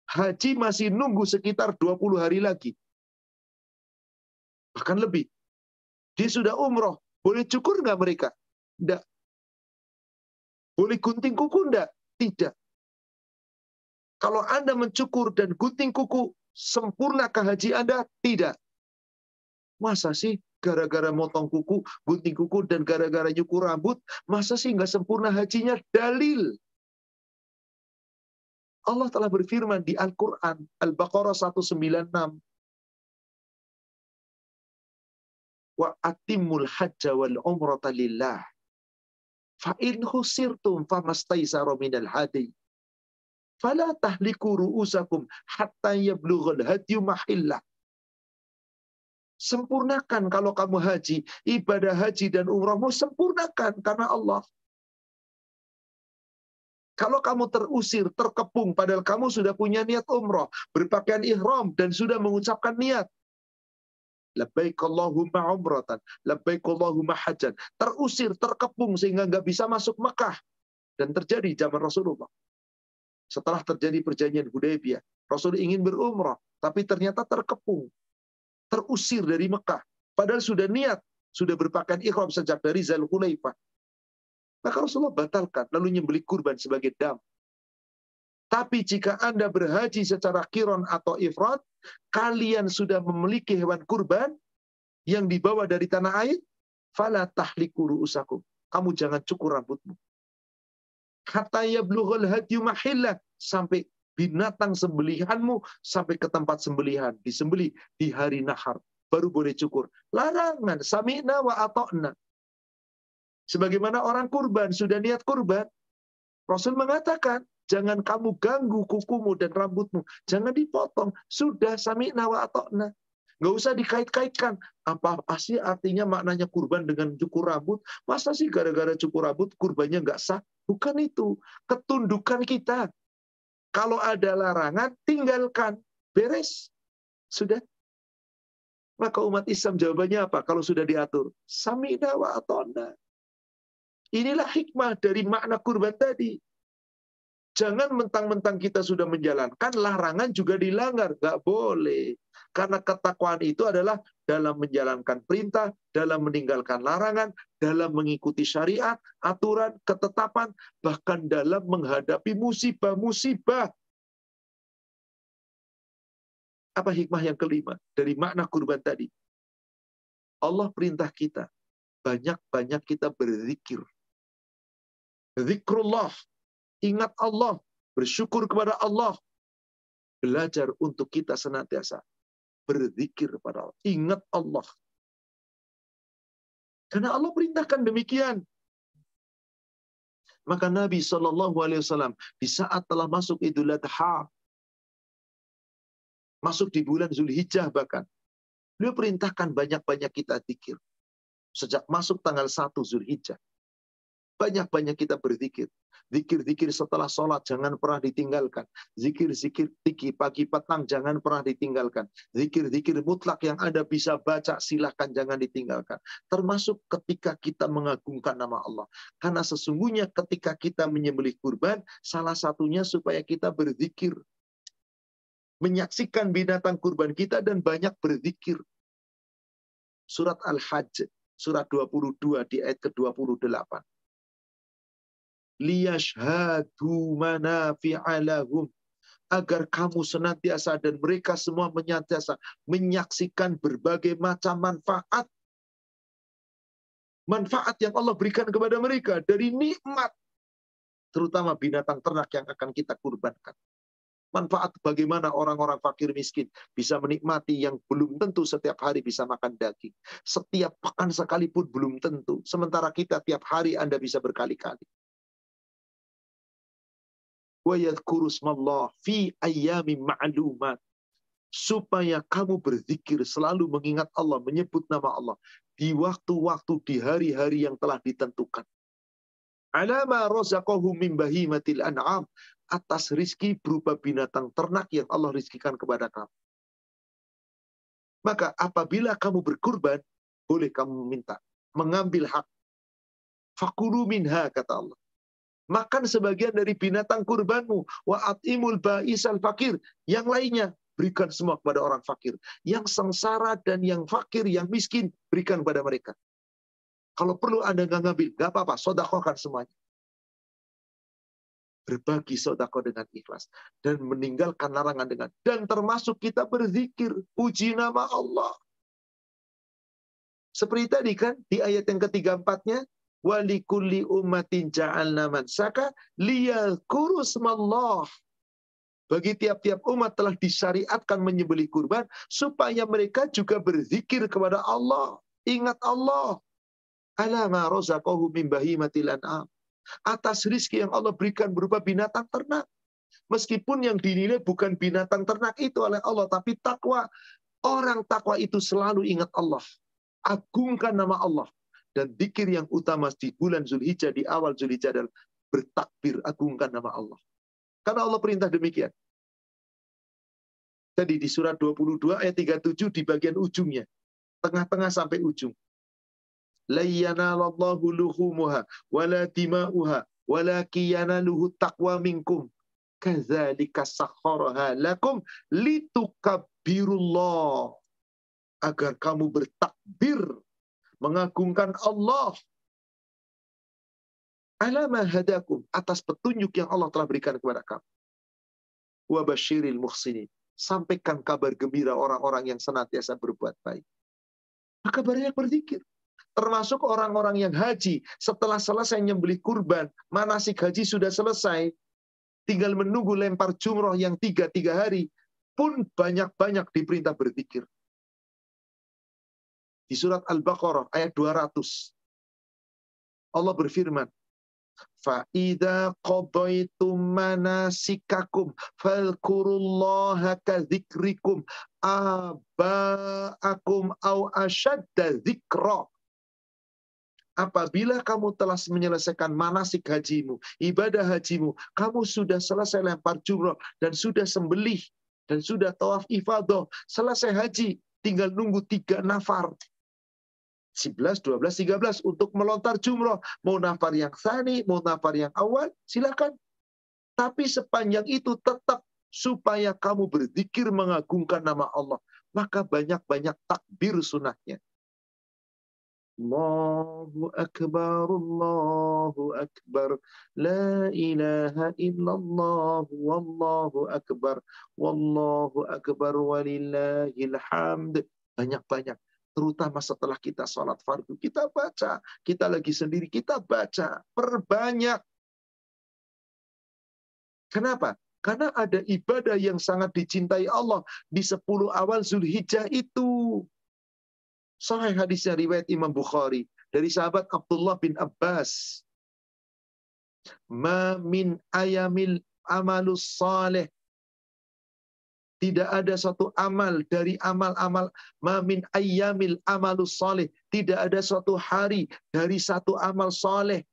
haji masih nunggu sekitar 20 hari lagi. Bahkan lebih. Dia sudah umroh. Boleh cukur nggak mereka? Tidak. Boleh gunting kuku enggak? Tidak. Kalau Anda mencukur dan gunting kuku, sempurnakah haji Anda? Tidak. Masa sih gara-gara motong kuku, gunting kuku, dan gara-gara nyukur rambut, masa sih nggak sempurna hajinya? Dalil. Allah telah berfirman di Al-Quran, Al-Baqarah 196. Wa atimul hajja wal umrata lillah. Fa in famastaisara minal hadi. Fala tahliku ru'usakum hatta yablughal hadyu mahillah. Sempurnakan kalau kamu haji. Ibadah haji dan umrahmu sempurnakan karena Allah. Kalau kamu terusir, terkepung, padahal kamu sudah punya niat umroh, berpakaian ihram, dan sudah mengucapkan niat. Labbaik Allahumma umratan. Labbaik Allahumma hajan. Terusir, terkepung sehingga nggak bisa masuk Mekah. Dan terjadi zaman Rasulullah. Setelah terjadi perjanjian Hudaybiyah, Rasul ingin berumrah, tapi ternyata terkepung. Terusir dari Mekah. Padahal sudah niat, sudah berpakaian ikhram sejak dari Zulhulaifah. Maka Rasulullah batalkan, lalu nyembeli kurban sebagai dam. Tapi jika Anda berhaji secara kiron atau ifrat, kalian sudah memiliki hewan kurban yang dibawa dari tanah air, fala tahliku usakum. Kamu jangan cukur rambutmu. Kata ya blughul hadyu mahillah. Sampai binatang sembelihanmu sampai ke tempat sembelihan. Disembeli di hari nahar. Baru boleh cukur. Larangan. Sami'na wa ato'na. Sebagaimana orang kurban, sudah niat kurban. Rasul mengatakan, Jangan kamu ganggu kukumu dan rambutmu. Jangan dipotong. Sudah sami nawa atokna. Nggak usah dikait-kaitkan. Apa sih artinya maknanya kurban dengan cukur rambut? Masa sih gara-gara cukur rambut kurbannya nggak sah? Bukan itu. Ketundukan kita. Kalau ada larangan, tinggalkan. Beres. Sudah. Maka umat Islam jawabannya apa? Kalau sudah diatur. Sami nawa atokna. Inilah hikmah dari makna kurban tadi. Jangan mentang-mentang kita sudah menjalankan, larangan juga dilanggar. Nggak boleh. Karena ketakwaan itu adalah dalam menjalankan perintah, dalam meninggalkan larangan, dalam mengikuti syariat, aturan, ketetapan, bahkan dalam menghadapi musibah-musibah. Apa hikmah yang kelima dari makna kurban tadi? Allah perintah kita, banyak-banyak kita berzikir. Zikrullah, ingat Allah, bersyukur kepada Allah, belajar untuk kita senantiasa berzikir kepada Allah, ingat Allah. Karena Allah perintahkan demikian. Maka Nabi Wasallam di saat telah masuk Idul Adha, masuk di bulan Zulhijjah bahkan, beliau perintahkan banyak-banyak kita zikir. Sejak masuk tanggal 1 Zulhijjah, banyak-banyak kita berzikir. Zikir-zikir setelah sholat jangan pernah ditinggalkan. Zikir-zikir tinggi pagi petang jangan pernah ditinggalkan. Zikir-zikir mutlak yang Anda bisa baca silahkan jangan ditinggalkan. Termasuk ketika kita mengagungkan nama Allah. Karena sesungguhnya ketika kita menyembelih kurban, salah satunya supaya kita berzikir. Menyaksikan binatang kurban kita dan banyak berzikir. Surat Al-Hajj, surat 22 di ayat ke-28 liyashhadu manafi'alahum. Agar kamu senantiasa dan mereka semua menyantiasa menyaksikan berbagai macam manfaat. Manfaat yang Allah berikan kepada mereka dari nikmat. Terutama binatang ternak yang akan kita kurbankan. Manfaat bagaimana orang-orang fakir miskin bisa menikmati yang belum tentu setiap hari bisa makan daging. Setiap pekan sekalipun belum tentu. Sementara kita tiap hari Anda bisa berkali-kali wa yadhkuru fi ayyami ma'lumat supaya kamu berzikir selalu mengingat Allah, menyebut nama Allah di waktu-waktu di hari-hari yang telah ditentukan. Alama razaqahu min bahimatil an'am atas rizki berupa binatang ternak yang Allah rizkikan kepada kamu. Maka apabila kamu berkurban, boleh kamu meminta, mengambil hak. Fakulu minha, kata Allah. Makan sebagian dari binatang kurbanmu. Wa atimul ba'isal fakir. Yang lainnya, berikan semua kepada orang fakir. Yang sengsara dan yang fakir, yang miskin, berikan kepada mereka. Kalau perlu Anda nggak ngambil, nggak apa-apa, sodakohkan semuanya. Berbagi sodako dengan ikhlas. Dan meninggalkan larangan dengan. Dan termasuk kita berzikir, puji nama Allah. Seperti tadi kan, di ayat yang ketiga-empatnya, walikulli ummatin ja'alna mansaka liyadhkuru smallah. Bagi tiap-tiap umat telah disyariatkan menyembelih kurban supaya mereka juga berzikir kepada Allah. Ingat Allah. Alama razaqahu min bahimatil an'am. Atas rizki yang Allah berikan berupa binatang ternak. Meskipun yang dinilai bukan binatang ternak itu oleh Allah, tapi takwa. Orang takwa itu selalu ingat Allah. Agungkan nama Allah dan dikir yang utama di bulan Zulhijjah, di awal Zulhijjah adalah bertakbir, agungkan nama Allah. Karena Allah perintah demikian. Tadi di surat 22 ayat 37 di bagian ujungnya. tengah-tengah sampai ujung. La yanalallahu luhumuha wala dima'uha walaki yanaluhu taqwa minkum. Kadzalika sakharaha lakum litukabbirullah. Agar kamu bertakbir mengagungkan Allah alama hadakum atas petunjuk yang Allah telah berikan kepada kamu. Wa basyiril muhsinin. Sampaikan kabar gembira orang-orang yang senantiasa berbuat baik. Maka banyak berzikir termasuk orang-orang yang haji setelah selesai nyembelih kurban, manasik haji sudah selesai, tinggal menunggu lempar jumroh yang tiga-tiga hari, pun banyak-banyak diperintah berzikir. Di surat Al-Baqarah ayat 200. Allah berfirman, Fa'idha qadaitum manasikakum falkurullaha kadzikrikum aba'akum au ashadda dzikra. Apabila kamu telah menyelesaikan manasik hajimu, ibadah hajimu, kamu sudah selesai lempar jumroh dan sudah sembelih dan sudah tawaf ifadah, selesai haji, tinggal nunggu tiga nafar. 11, 12, 13 untuk melontar jumroh. Mau nafar yang sani, mau nafar yang awal, silakan. Tapi sepanjang itu tetap supaya kamu berzikir mengagungkan nama Allah. Maka banyak-banyak takbir sunnahnya. Allahu Akbar, Allahu Akbar, La ilaha illallah, Wallahu Akbar, Wallahu Akbar, Walillahil hamd. Banyak-banyak. Terutama setelah kita sholat fardu, kita baca. Kita lagi sendiri, kita baca. Perbanyak. Kenapa? Karena ada ibadah yang sangat dicintai Allah di 10 awal Zulhijjah itu. Sahih hadisnya riwayat Imam Bukhari dari sahabat Abdullah bin Abbas. Ma min ayamil amalus saleh tidak ada satu amal dari amal-amal mamin ayamil amalus saleh. Tidak ada suatu hari dari satu amal saleh.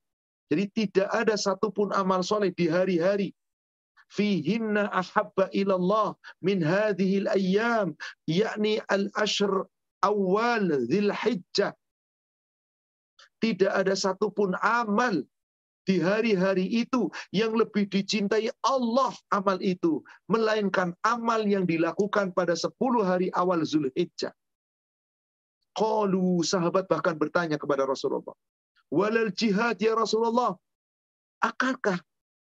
Jadi tidak ada satupun amal soleh di hari-hari. Fihinna ahabba ilallah min hadhil ayyam. Yakni al-ashr awal Zilhijjah. Tidak ada satupun amal di hari-hari itu yang lebih dicintai Allah amal itu. Melainkan amal yang dilakukan pada 10 hari awal Zulhijjah. Qalu sahabat bahkan bertanya kepada Rasulullah. Walal jihad ya Rasulullah. Akankah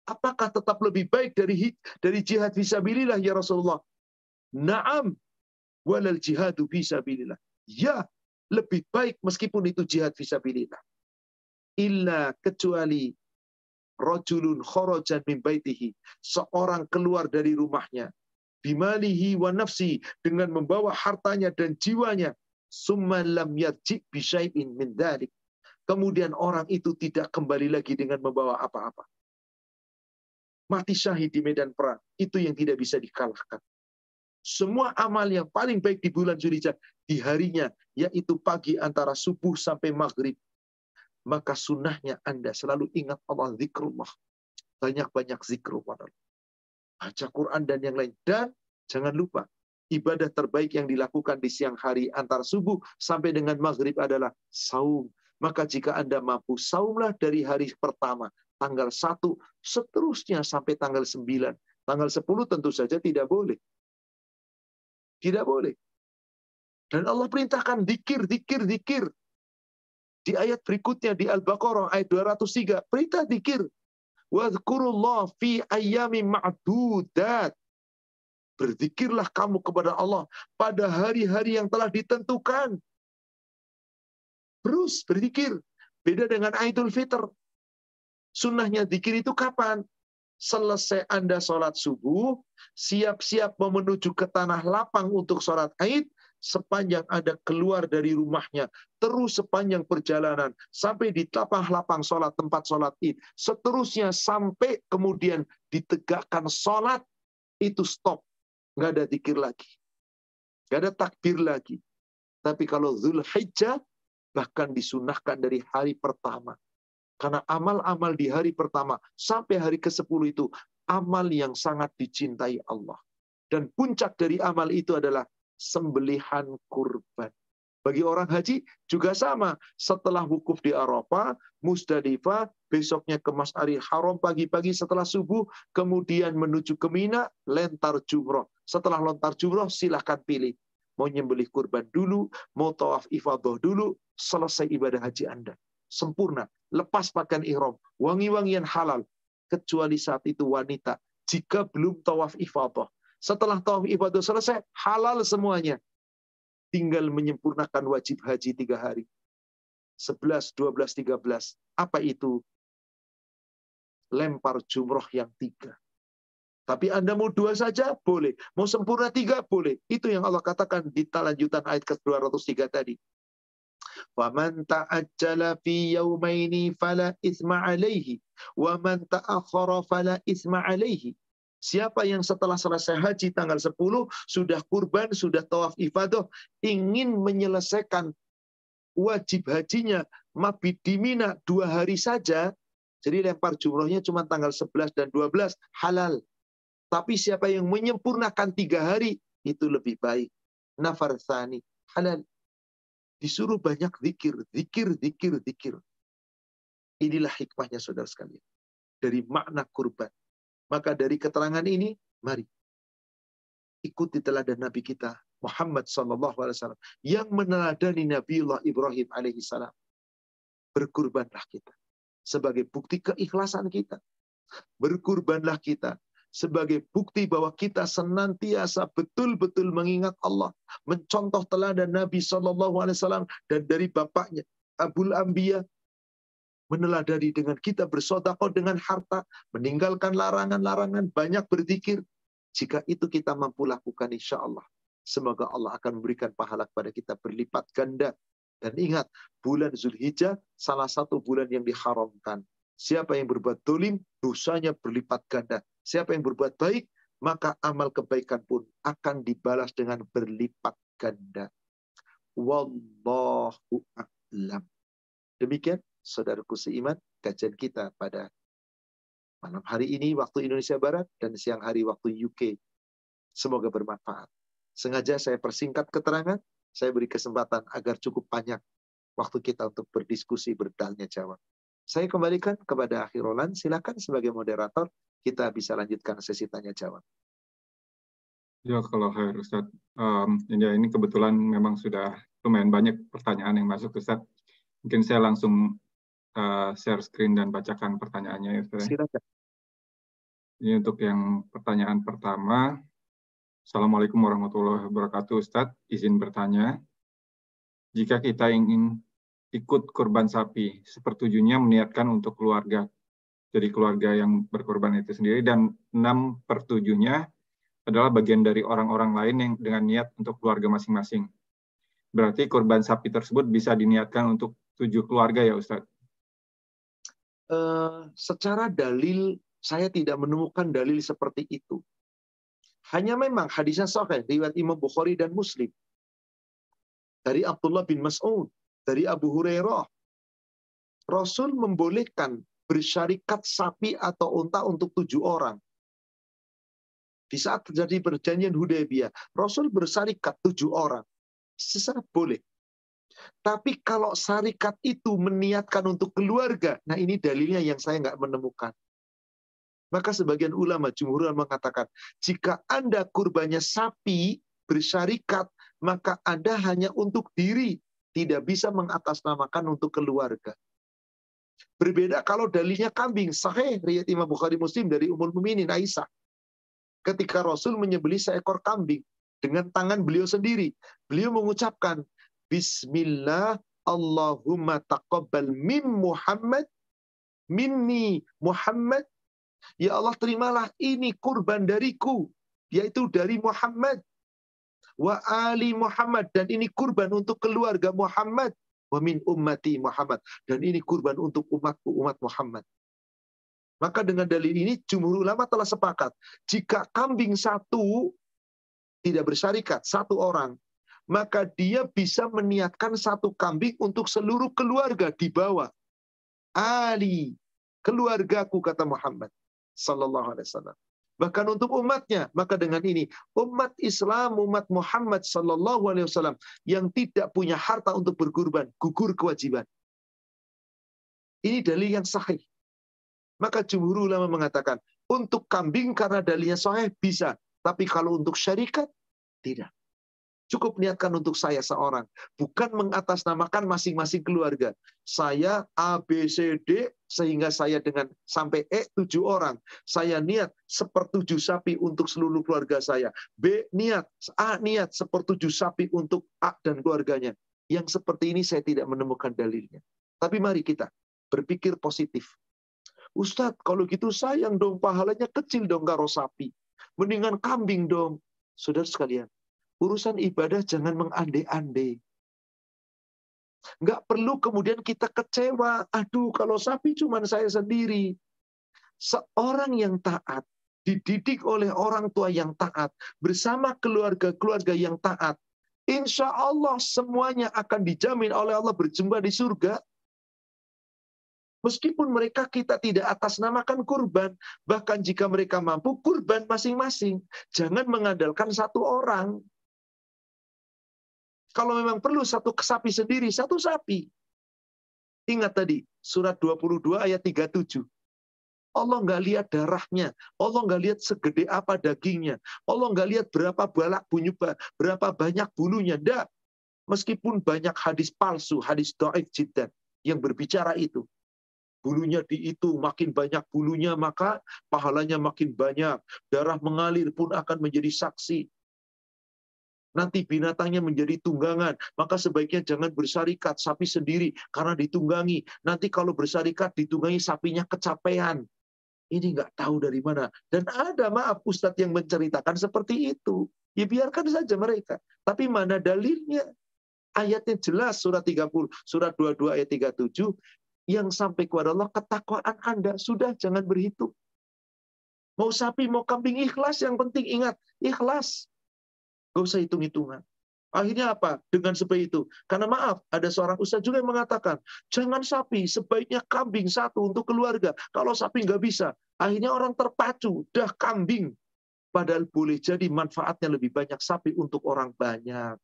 apakah tetap lebih baik dari dari jihad fisabilillah ya Rasulullah? Naam walal jihadu fisabilillah. Ya, lebih baik meskipun itu jihad fisabilillah. Illa kecuali rajulun kharajan min baitihi. Seorang keluar dari rumahnya. Bimalihi wa nafsi. Dengan membawa hartanya dan jiwanya. Summa lam yarji bisyai'in min dhalik. Kemudian orang itu tidak kembali lagi dengan membawa apa-apa. Mati syahid di medan perang. Itu yang tidak bisa dikalahkan semua amal yang paling baik di bulan Zulhijjah di harinya, yaitu pagi antara subuh sampai maghrib. Maka sunnahnya Anda selalu ingat Allah zikrullah. Banyak-banyak zikrullah. Baca Quran dan yang lain. Dan jangan lupa, ibadah terbaik yang dilakukan di siang hari antara subuh sampai dengan maghrib adalah saum. Maka jika Anda mampu, saumlah dari hari pertama, tanggal 1, seterusnya sampai tanggal 9. Tanggal 10 tentu saja tidak boleh. Tidak boleh. Dan Allah perintahkan dikir, dikir, dikir. Di ayat berikutnya di Al-Baqarah ayat 203, perintah dikir. Wadhkurullah fi ayami ma'dudat. Berzikirlah kamu kepada Allah pada hari-hari yang telah ditentukan. Terus berzikir. Beda dengan Aidul Fitr. Sunnahnya dikir itu kapan? selesai Anda sholat subuh, siap-siap menuju ke tanah lapang untuk sholat Aid, sepanjang Anda keluar dari rumahnya, terus sepanjang perjalanan, sampai di lapang-lapang sholat, tempat sholat Id, seterusnya sampai kemudian ditegakkan sholat, itu stop. Nggak ada dikir lagi. Nggak ada takbir lagi. Tapi kalau Zulhijjah, bahkan disunahkan dari hari pertama karena amal-amal di hari pertama sampai hari ke-10 itu amal yang sangat dicintai Allah. Dan puncak dari amal itu adalah sembelihan kurban. Bagi orang haji juga sama. Setelah wukuf di Arafah, Musdalifah, besoknya ke Mas'aril Haram pagi-pagi setelah subuh, kemudian menuju ke Mina, lentar jumroh. Setelah lontar jumroh, silahkan pilih. Mau nyembelih kurban dulu, mau tawaf ifadah dulu, selesai ibadah haji Anda. Sempurna. Lepas pakaian ihram. Wangi-wangian halal. Kecuali saat itu wanita. Jika belum tawaf ifadah. Setelah tawaf ifadah selesai, halal semuanya tinggal menyempurnakan wajib haji tiga hari. 11, 12, 13. Apa itu? Lempar jumroh yang tiga. Tapi Anda mau dua saja? Boleh. Mau sempurna tiga? Boleh. Itu yang Allah katakan di lanjutan ayat ke-203 tadi. وَمَنْ تَعَجَّلَ فِي يَوْمَيْنِ فَلَا إِثْمَ عَلَيْهِ وَمَنْ تَأَخَّرَ فَلَا إِثْمَ عَلَيْهِ Siapa yang setelah selesai haji tanggal 10, sudah kurban, sudah tawaf ibadah, ingin menyelesaikan wajib hajinya mabit di Mina dua hari saja, jadi lempar jumrohnya cuma tanggal 11 dan 12, halal. Tapi siapa yang menyempurnakan tiga hari, itu lebih baik. Nafar thani, halal. Disuruh banyak zikir, zikir, zikir, zikir. Inilah hikmahnya saudara sekalian. Dari makna kurban. Maka dari keterangan ini, mari ikuti teladan Nabi kita Muhammad Wasallam yang meneladani Allah Ibrahim alaihissalam. Berkurbanlah kita sebagai bukti keikhlasan kita. Berkurbanlah kita sebagai bukti bahwa kita senantiasa betul-betul mengingat Allah, mencontoh teladan Nabi Wasallam dan dari bapaknya Abul Ambiya meneladani dengan kita bersodakoh dengan harta, meninggalkan larangan-larangan, banyak berzikir. Jika itu kita mampu lakukan insya Allah. Semoga Allah akan memberikan pahala kepada kita berlipat ganda. Dan ingat, bulan Zulhijjah salah satu bulan yang diharamkan. Siapa yang berbuat dolim, dosanya berlipat ganda. Siapa yang berbuat baik, maka amal kebaikan pun akan dibalas dengan berlipat ganda. Wallahu a'lam. Demikian saudaraku seiman, kajian kita pada malam hari ini waktu Indonesia Barat dan siang hari waktu UK. Semoga bermanfaat. Sengaja saya persingkat keterangan, saya beri kesempatan agar cukup banyak waktu kita untuk berdiskusi berdalnya jawab. Saya kembalikan kepada Akhirolan, silakan sebagai moderator kita bisa lanjutkan sesi tanya jawab. Ya, kalau Hai Ustaz, um, ya, ini kebetulan memang sudah lumayan banyak pertanyaan yang masuk Ustaz. Mungkin saya langsung uh, share screen dan bacakan pertanyaannya ya Ustaz. Silakan. Ini untuk yang pertanyaan pertama. Assalamualaikum warahmatullahi wabarakatuh Ustaz. Izin bertanya. Jika kita ingin ikut kurban sapi, sepertujuhnya meniatkan untuk keluarga. Jadi keluarga yang berkorban itu sendiri dan enam pertujuhnya adalah bagian dari orang-orang lain yang dengan niat untuk keluarga masing-masing. Berarti kurban sapi tersebut bisa diniatkan untuk tujuh keluarga ya Ustadz? Eh, secara dalil saya tidak menemukan dalil seperti itu. Hanya memang hadisnya sahih riwayat Imam Bukhari dan Muslim. Dari Abdullah bin Mas'ud, dari Abu Hurairah. Rasul membolehkan bersyarikat sapi atau unta untuk tujuh orang. Di saat terjadi perjanjian Hudaybiyah, Rasul bersarikat tujuh orang. Sesaat boleh. Tapi kalau syarikat itu meniatkan untuk keluarga, nah ini dalilnya yang saya nggak menemukan. Maka sebagian ulama, jumhur mengatakan, jika Anda kurbannya sapi bersyarikat, maka Anda hanya untuk diri, tidak bisa mengatasnamakan untuk keluarga. Berbeda kalau dalilnya kambing, sahih riwayat Imam Bukhari Muslim dari Ummul Mukminin Aisyah. Ketika Rasul menyembelih seekor kambing dengan tangan beliau sendiri, beliau mengucapkan, Bismillah Allahumma taqabbal min Muhammad minni Muhammad. Ya Allah terimalah ini kurban dariku yaitu dari Muhammad. Wa ali Muhammad dan ini kurban untuk keluarga Muhammad. Wa min ummati Muhammad dan ini kurban untuk umatku umat Muhammad. Maka dengan dalil ini jumhur ulama telah sepakat jika kambing satu tidak bersyarikat satu orang maka dia bisa meniatkan satu kambing untuk seluruh keluarga di bawah. Ali, keluargaku kata Muhammad sallallahu alaihi wasallam. bahkan untuk umatnya. Maka dengan ini umat Islam, umat Muhammad Sallallahu Alaihi Wasallam yang tidak punya harta untuk berkurban, gugur kewajiban. Ini dalil yang sahih. Maka jumhur ulama mengatakan untuk kambing karena dalilnya sahih bisa, tapi kalau untuk syarikat tidak. Cukup niatkan untuk saya seorang. Bukan mengatasnamakan masing-masing keluarga. Saya A, B, C, D, sehingga saya dengan sampai E tujuh orang. Saya niat sepertujuh sapi untuk seluruh keluarga saya. B niat, A niat sepertujuh sapi untuk A dan keluarganya. Yang seperti ini saya tidak menemukan dalilnya. Tapi mari kita berpikir positif. Ustadz, kalau gitu sayang dong, pahalanya kecil dong karo sapi. Mendingan kambing dong. Saudara sekalian, Urusan ibadah jangan mengande-ande. Nggak perlu kemudian kita kecewa. Aduh, kalau sapi cuma saya sendiri. Seorang yang taat, dididik oleh orang tua yang taat, bersama keluarga-keluarga yang taat, insya Allah semuanya akan dijamin oleh Allah berjumpa di surga. Meskipun mereka kita tidak atasnamakan kurban, bahkan jika mereka mampu kurban masing-masing, jangan mengandalkan satu orang. Kalau memang perlu satu sapi sendiri, satu sapi. Ingat tadi, surat 22 ayat 37. Allah nggak lihat darahnya, Allah nggak lihat segede apa dagingnya, Allah nggak lihat berapa balak bunyi, berapa banyak bulunya. Nggak. Meskipun banyak hadis palsu, hadis do'if jidan yang berbicara itu. Bulunya dihitung, makin banyak bulunya, maka pahalanya makin banyak. Darah mengalir pun akan menjadi saksi nanti binatangnya menjadi tunggangan. Maka sebaiknya jangan bersarikat sapi sendiri karena ditunggangi. Nanti kalau bersarikat ditunggangi sapinya kecapean. Ini nggak tahu dari mana. Dan ada maaf Ustadz yang menceritakan seperti itu. Ya biarkan saja mereka. Tapi mana dalilnya? Ayatnya jelas surat 30, surat 22 ayat 37 yang sampai kepada Allah ketakwaan Anda sudah jangan berhitung. Mau sapi, mau kambing ikhlas yang penting ingat ikhlas. Gak usah hitung-hitungan. Akhirnya apa? Dengan seperti itu. Karena maaf, ada seorang ustaz juga yang mengatakan, jangan sapi, sebaiknya kambing satu untuk keluarga. Kalau sapi nggak bisa. Akhirnya orang terpacu, dah kambing. Padahal boleh jadi manfaatnya lebih banyak sapi untuk orang banyak.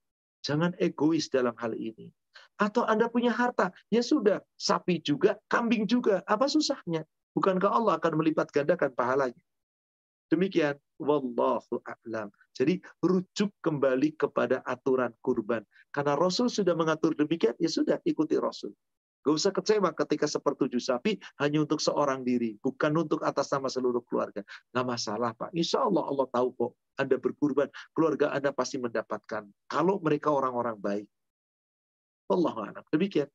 Jangan egois dalam hal ini. Atau Anda punya harta, ya sudah, sapi juga, kambing juga. Apa susahnya? Bukankah Allah akan melipat gandakan pahalanya? Demikian, wallahu a'lam. Jadi rujuk kembali kepada aturan kurban. Karena Rasul sudah mengatur demikian, ya sudah ikuti Rasul. Gak usah kecewa ketika sepertujuh sapi hanya untuk seorang diri, bukan untuk atas nama seluruh keluarga. Nggak masalah Pak. Insya Allah Allah tahu kok Anda berkurban, keluarga Anda pasti mendapatkan. Kalau mereka orang-orang baik. Allah. Demikian.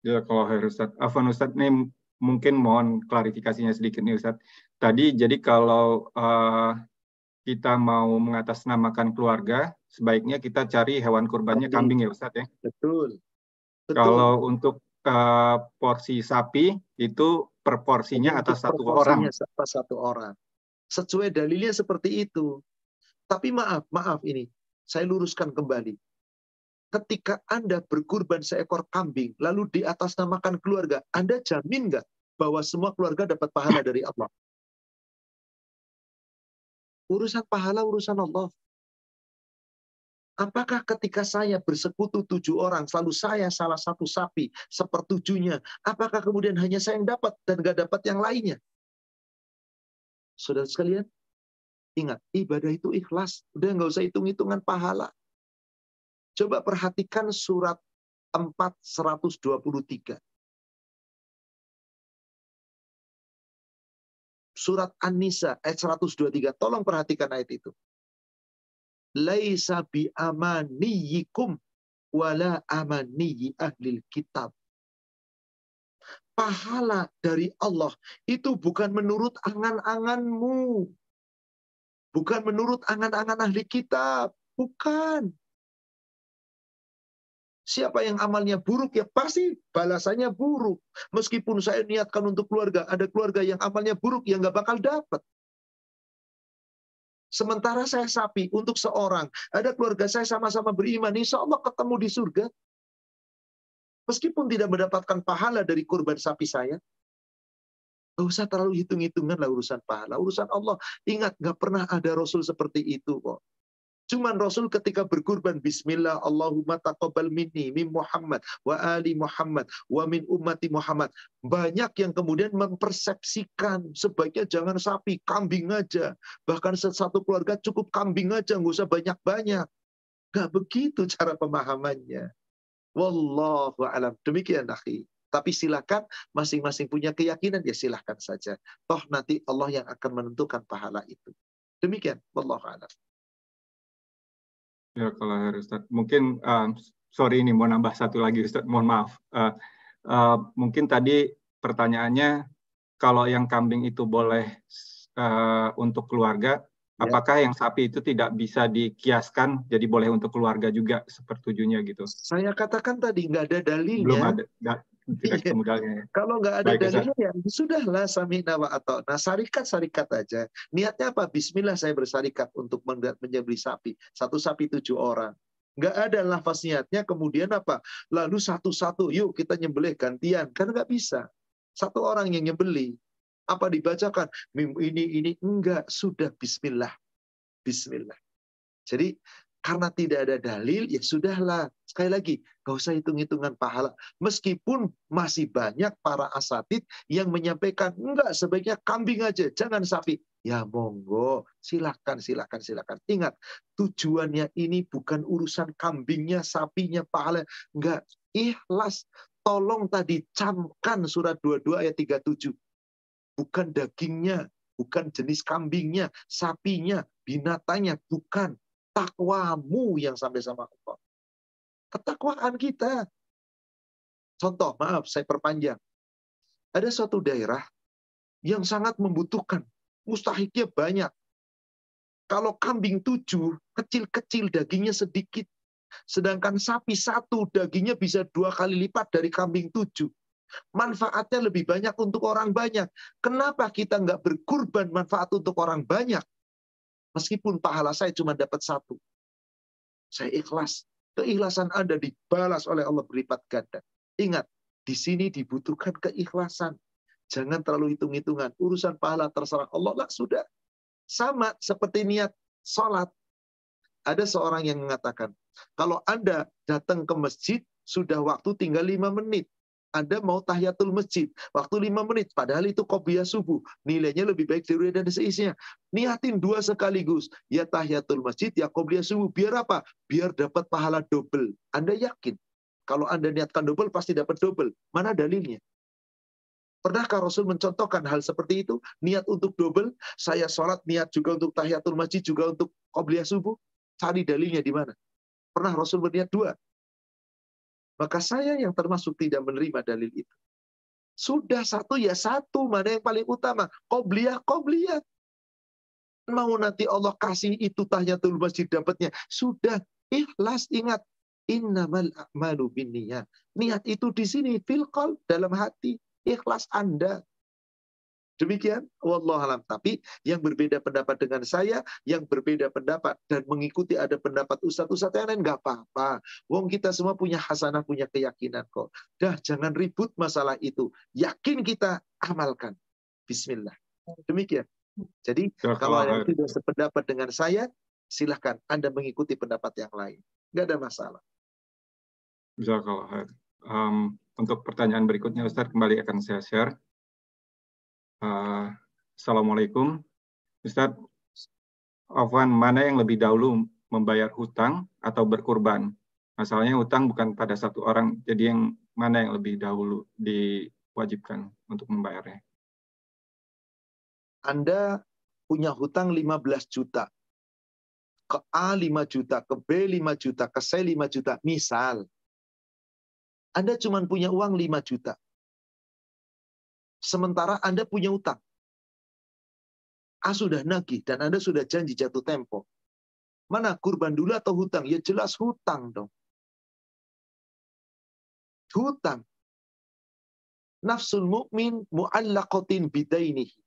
Ya kalau Ustaz. Afan Ustaz, ini mungkin mohon klarifikasinya sedikit nih Ustaz. Tadi jadi kalau uh, kita mau mengatasnamakan keluarga, sebaiknya kita cari hewan kurbannya kambing, kambing ya Ustaz ya. Betul. Betul. Kalau untuk uh, porsi sapi itu proporsinya atas satu orang. Atas satu orang. Sesuai dalilnya seperti itu. Tapi maaf, maaf ini. Saya luruskan kembali ketika Anda berkurban seekor kambing, lalu di atas namakan keluarga, Anda jamin nggak bahwa semua keluarga dapat pahala dari Allah? Urusan pahala, urusan Allah. Apakah ketika saya bersekutu tujuh orang, selalu saya salah satu sapi, sepertujuhnya, apakah kemudian hanya saya yang dapat dan gak dapat yang lainnya? Saudara sekalian, ingat, ibadah itu ikhlas. Udah nggak usah hitung-hitungan pahala. Coba perhatikan surat 4 123. Surat An-Nisa ayat 123. Tolong perhatikan ayat itu. Laisa bi amaniyikum wala amaniyi ahlil kitab. Pahala dari Allah itu bukan menurut angan-anganmu. Bukan menurut angan-angan ahli kitab. Bukan. Siapa yang amalnya buruk ya pasti balasannya buruk. Meskipun saya niatkan untuk keluarga, ada keluarga yang amalnya buruk yang nggak bakal dapat. Sementara saya sapi untuk seorang, ada keluarga saya sama-sama beriman, insya Allah ketemu di surga. Meskipun tidak mendapatkan pahala dari kurban sapi saya. Gak usah terlalu hitung-hitungan lah urusan pahala. Urusan Allah, ingat gak pernah ada Rasul seperti itu kok. Cuman Rasul ketika berkurban Bismillah Allahumma taqabbal minni min Muhammad wa ali Muhammad wa min ummati Muhammad. Banyak yang kemudian mempersepsikan sebaiknya jangan sapi, kambing aja. Bahkan satu keluarga cukup kambing aja, nggak usah banyak-banyak. Gak begitu cara pemahamannya. Wallahu alam. Demikian akhi. Tapi silakan masing-masing punya keyakinan ya silahkan saja. Toh nanti Allah yang akan menentukan pahala itu. Demikian. Wallahu alam. Ya kalau Ustaz, mungkin uh, sorry ini mau nambah satu lagi Ustaz, mohon maaf. Uh, uh, mungkin tadi pertanyaannya kalau yang kambing itu boleh uh, untuk keluarga, ya. apakah yang sapi itu tidak bisa dikiaskan jadi boleh untuk keluarga juga sepertujunya gitu? Saya katakan tadi nggak ada dalilnya. Belum ada, nggak, tidak ketemu dalilnya. Kalau nggak ada Baik, dalilnya ya sudahlah sami nawa atau nah sarikat sarikat aja. Niatnya apa? Bismillah saya bersarikat untuk menyembelih sapi. Satu sapi tujuh orang. Nggak ada lafaz niatnya kemudian apa? Lalu satu-satu yuk kita nyembelih gantian. Kan nggak bisa. Satu orang yang nyembelih. Apa dibacakan? Ini ini enggak sudah Bismillah. Bismillah. Jadi karena tidak ada dalil, ya sudahlah. Sekali lagi, gak usah hitung-hitungan pahala. Meskipun masih banyak para asatid yang menyampaikan, enggak sebaiknya kambing aja, jangan sapi. Ya monggo, silakan, silakan, silakan. Ingat, tujuannya ini bukan urusan kambingnya, sapinya, pahala. Enggak, ikhlas. Tolong tadi camkan surat 22 ayat 37. Bukan dagingnya, bukan jenis kambingnya, sapinya, binatangnya, bukan takwamu yang sampai sama Allah. Ketakwaan kita. Contoh, maaf, saya perpanjang. Ada suatu daerah yang sangat membutuhkan. Mustahiknya banyak. Kalau kambing tujuh, kecil-kecil dagingnya sedikit. Sedangkan sapi satu dagingnya bisa dua kali lipat dari kambing tujuh. Manfaatnya lebih banyak untuk orang banyak. Kenapa kita nggak berkurban manfaat untuk orang banyak? Meskipun pahala saya cuma dapat satu. Saya ikhlas. Keikhlasan Anda dibalas oleh Allah berlipat ganda. Ingat, di sini dibutuhkan keikhlasan. Jangan terlalu hitung-hitungan. Urusan pahala terserah Allah lah sudah. Sama seperti niat sholat. Ada seorang yang mengatakan, kalau Anda datang ke masjid, sudah waktu tinggal lima menit. Anda mau tahiyatul masjid, waktu lima menit, padahal itu kopiah subuh. Nilainya lebih baik dari dan seisinya. Niatin dua sekaligus. Ya tahiyatul masjid, ya kopiah subuh. Biar apa? Biar dapat pahala double. Anda yakin? Kalau Anda niatkan double, pasti dapat double. Mana dalilnya? Pernahkah Rasul mencontohkan hal seperti itu? Niat untuk double, saya sholat, niat juga untuk tahiyatul masjid, juga untuk qobliyah subuh. Cari dalilnya di mana? Pernah Rasul berniat dua? Maka saya yang termasuk tidak menerima dalil itu. Sudah satu ya satu, mana yang paling utama? Qobliyah, qobliyah. Mau nanti Allah kasih itu tahiyatul masjid dapatnya. Sudah, ikhlas, ingat. Innamal a'malu binniyat. Niat itu di sini, fil dalam hati. Ikhlas Anda. Demikian, Allah alam. Tapi yang berbeda pendapat dengan saya, yang berbeda pendapat dan mengikuti ada pendapat ustadz-ustadz yang lain, nggak apa-apa. Wong kita semua punya hasanah, punya keyakinan kok. Dah, jangan ribut masalah itu. Yakin kita amalkan. Bismillah. Demikian. Jadi, ya, kalau yang tidak sependapat dengan saya, silahkan Anda mengikuti pendapat yang lain. Nggak ada masalah. Jazakallah. Um, untuk pertanyaan berikutnya, Ustaz, kembali akan saya share. Uh, Assalamualaikum. Ustaz, Afwan, mana yang lebih dahulu membayar hutang atau berkurban? Masalahnya hutang bukan pada satu orang, jadi yang mana yang lebih dahulu diwajibkan untuk membayarnya? Anda punya hutang 15 juta. Ke A 5 juta, ke B 5 juta, ke C 5 juta. Misal, Anda cuma punya uang 5 juta sementara Anda punya utang. A sudah nagih dan Anda sudah janji jatuh tempo. Mana kurban dulu atau hutang? Ya jelas hutang dong. Hutang. Nafsul mukmin mu'allaqatin bidainihi.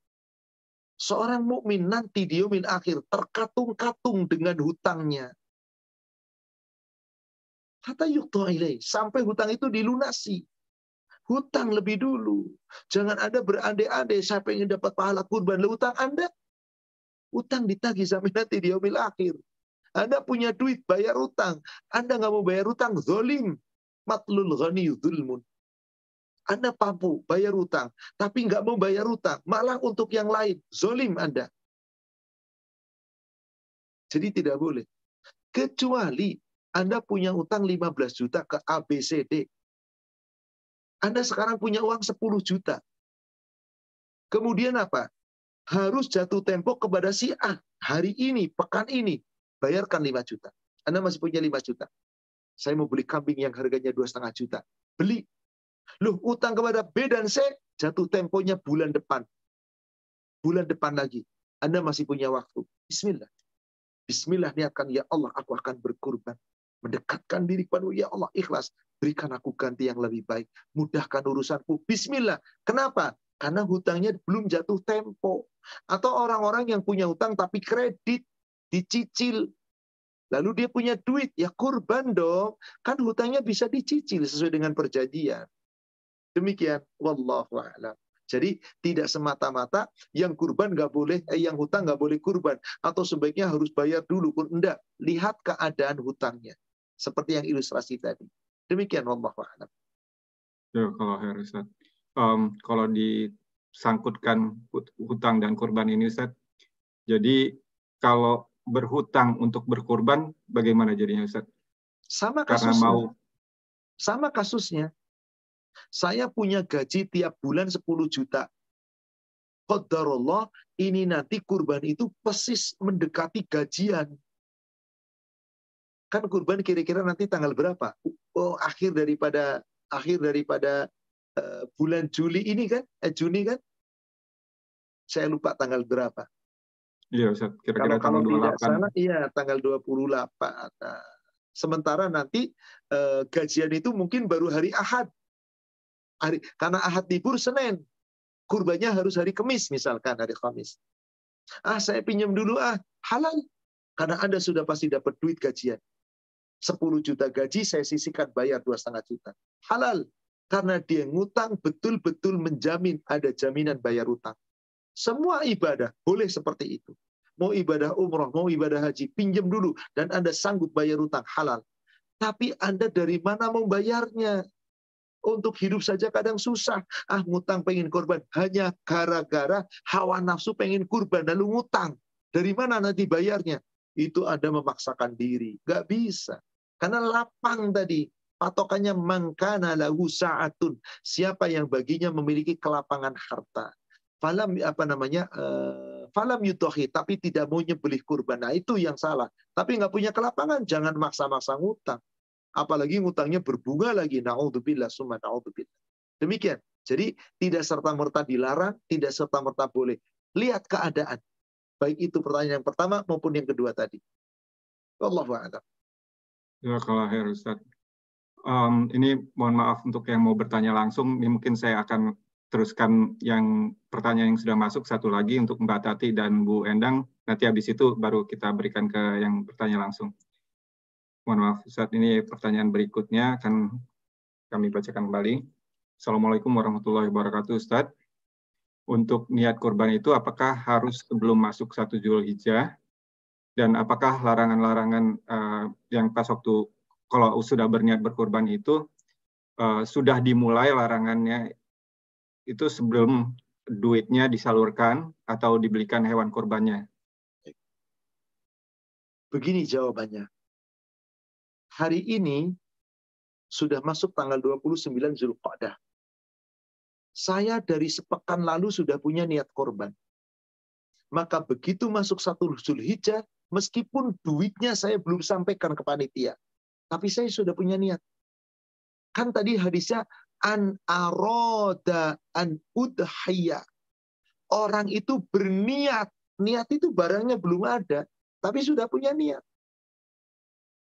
Seorang mukmin nanti di akhir terkatung-katung dengan hutangnya. Kata yukta sampai hutang itu dilunasi. Hutang lebih dulu. Jangan Anda berandai-andai saya pengen dapat pahala kurban. Lalu hutang Anda, hutang ditagih sampai nanti di yaumil akhir. Anda punya duit, bayar hutang. Anda nggak mau bayar hutang, zolim. Matlul ghani zulmun. Anda mampu bayar hutang, tapi nggak mau bayar hutang. Malah untuk yang lain, zolim Anda. Jadi tidak boleh. Kecuali Anda punya hutang 15 juta ke ABCD. Anda sekarang punya uang 10 juta. Kemudian apa? Harus jatuh tempo kepada si A. Hari ini, pekan ini, bayarkan 5 juta. Anda masih punya 5 juta. Saya mau beli kambing yang harganya 2,5 juta. Beli. Loh, utang kepada B dan C, jatuh temponya bulan depan. Bulan depan lagi. Anda masih punya waktu. Bismillah. Bismillah niatkan, ya Allah, aku akan berkurban mendekatkan diri kepadamu ya Allah ikhlas berikan aku ganti yang lebih baik. Mudahkan urusanku. Bismillah. Kenapa? Karena hutangnya belum jatuh tempo. Atau orang-orang yang punya hutang tapi kredit dicicil. Lalu dia punya duit. Ya kurban dong. Kan hutangnya bisa dicicil sesuai dengan perjanjian. Demikian. Wallahu a'lam. Jadi tidak semata-mata yang kurban nggak boleh, eh, yang hutang nggak boleh kurban. Atau sebaiknya harus bayar dulu. Enggak, lihat keadaan hutangnya. Seperti yang ilustrasi tadi. Demikian Allah a'lam. Ya, kalau Ustaz. Um, kalau disangkutkan hutang dan kurban ini Ustaz, jadi kalau berhutang untuk berkurban, bagaimana jadinya Ustaz? Sama kasusnya. Karena mau sama kasusnya. Saya punya gaji tiap bulan 10 juta. Qadarullah, ini nanti kurban itu persis mendekati gajian. Kan kurban kira-kira nanti tanggal berapa? Oh, akhir daripada akhir daripada uh, bulan Juli ini kan? Eh Juni kan? Saya lupa tanggal berapa. Iya, Ustaz. Kira-kira tanggal 28. Sana, iya, tanggal 28. Nah, sementara nanti uh, gajian itu mungkin baru hari Ahad. Hari, karena Ahad libur Senin. Kurbannya harus hari Kamis misalkan, hari Kamis. Ah, saya pinjam dulu ah, halal. Karena Anda sudah pasti dapat duit gajian. 10 juta gaji saya sisihkan bayar dua setengah juta. Halal. Karena dia ngutang betul-betul menjamin ada jaminan bayar utang. Semua ibadah boleh seperti itu. Mau ibadah umroh, mau ibadah haji, pinjam dulu. Dan Anda sanggup bayar utang halal. Tapi Anda dari mana mau bayarnya? Untuk hidup saja kadang susah. Ah, ngutang pengen korban. Hanya gara-gara hawa nafsu pengen kurban. Lalu ngutang. Dari mana nanti bayarnya? Itu Anda memaksakan diri. Gak bisa. Karena lapang tadi, patokannya mangkana lahu sa'atun. Siapa yang baginya memiliki kelapangan harta. Falam apa namanya? Uh, falam yutohi, tapi tidak mau nyembelih kurban. Nah itu yang salah. Tapi nggak punya kelapangan, jangan maksa-maksa ngutang. Apalagi ngutangnya berbunga lagi. Na'udzubillah, summa na'udzubillah. Demikian. Jadi tidak serta-merta dilarang, tidak serta-merta boleh. Lihat keadaan. Baik itu pertanyaan yang pertama maupun yang kedua tadi. Allahu a'lam. Ya, kalau. Um, ini mohon maaf untuk yang mau bertanya langsung, ini mungkin saya akan teruskan yang pertanyaan yang sudah masuk satu lagi untuk Mbak Tati dan Bu Endang. Nanti habis itu baru kita berikan ke yang bertanya langsung. Mohon maaf Ustaz, ini pertanyaan berikutnya akan kami bacakan kembali. Assalamualaikum warahmatullahi wabarakatuh Ustaz. Untuk niat kurban itu apakah harus sebelum masuk satu Julhijjah dan apakah larangan-larangan uh, yang pas waktu kalau sudah berniat berkurban itu uh, sudah dimulai larangannya itu sebelum duitnya disalurkan atau dibelikan hewan kurbannya? Begini jawabannya. Hari ini sudah masuk tanggal 29 Zulqa'dah. Saya dari sepekan lalu sudah punya niat korban. Maka begitu masuk satu Zulhijjah, Meskipun duitnya saya belum sampaikan ke panitia. Tapi saya sudah punya niat. Kan tadi hadisnya an aroda an udhaya. Orang itu berniat. Niat itu barangnya belum ada. Tapi sudah punya niat.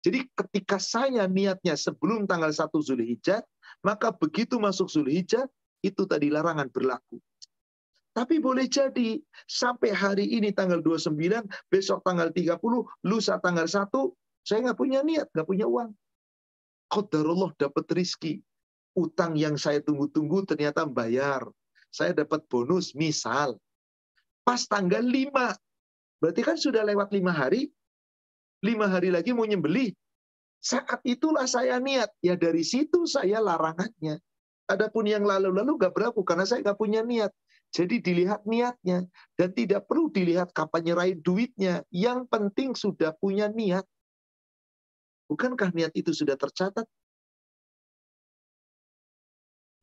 Jadi ketika saya niatnya sebelum tanggal 1 Zulhijjah, maka begitu masuk Zulhijjah, itu tadi larangan berlaku. Tapi boleh jadi sampai hari ini tanggal 29, besok tanggal 30, lusa tanggal 1, saya nggak punya niat, nggak punya uang. Qadarullah dapat rizki. utang yang saya tunggu-tunggu ternyata bayar. Saya dapat bonus, misal. Pas tanggal 5. Berarti kan sudah lewat lima hari. Lima hari lagi mau nyembelih. Saat itulah saya niat. Ya dari situ saya larangannya. Adapun yang lalu-lalu nggak berlaku karena saya nggak punya niat. Jadi dilihat niatnya dan tidak perlu dilihat kapan nyerahin duitnya. Yang penting sudah punya niat. Bukankah niat itu sudah tercatat?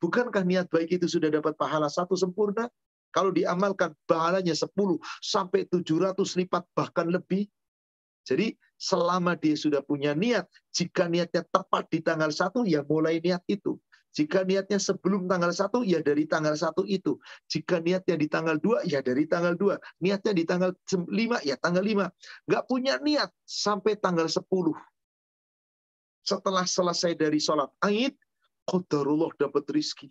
Bukankah niat baik itu sudah dapat pahala satu sempurna? Kalau diamalkan pahalanya 10 sampai 700 lipat bahkan lebih. Jadi selama dia sudah punya niat, jika niatnya tepat di tanggal 1 ya mulai niat itu. Jika niatnya sebelum tanggal 1 ya dari tanggal 1 itu. Jika niatnya di tanggal 2 ya dari tanggal 2. Niatnya di tanggal 5 ya tanggal 5. Nggak punya niat sampai tanggal 10. Setelah selesai dari sholat Aid, Qadarullah dapat rizki.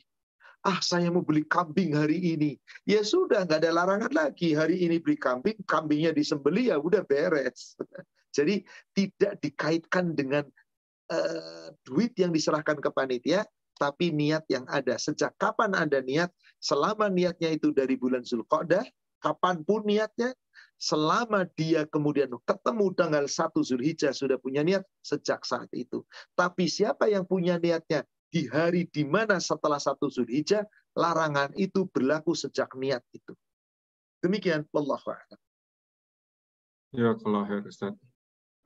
Ah, saya mau beli kambing hari ini. Ya sudah, nggak ada larangan lagi. Hari ini beli kambing, kambingnya disembeli, ya udah beres. Jadi tidak dikaitkan dengan uh, duit yang diserahkan ke panitia, tapi niat yang ada. Sejak kapan ada niat? Selama niatnya itu dari bulan Zulqa'dah, kapan pun niatnya, selama dia kemudian ketemu tanggal 1 Zulhijjah sudah punya niat sejak saat itu. Tapi siapa yang punya niatnya di hari di mana setelah satu Zulhijjah larangan itu berlaku sejak niat itu. Demikian Allah Ya, kalau Ustaz.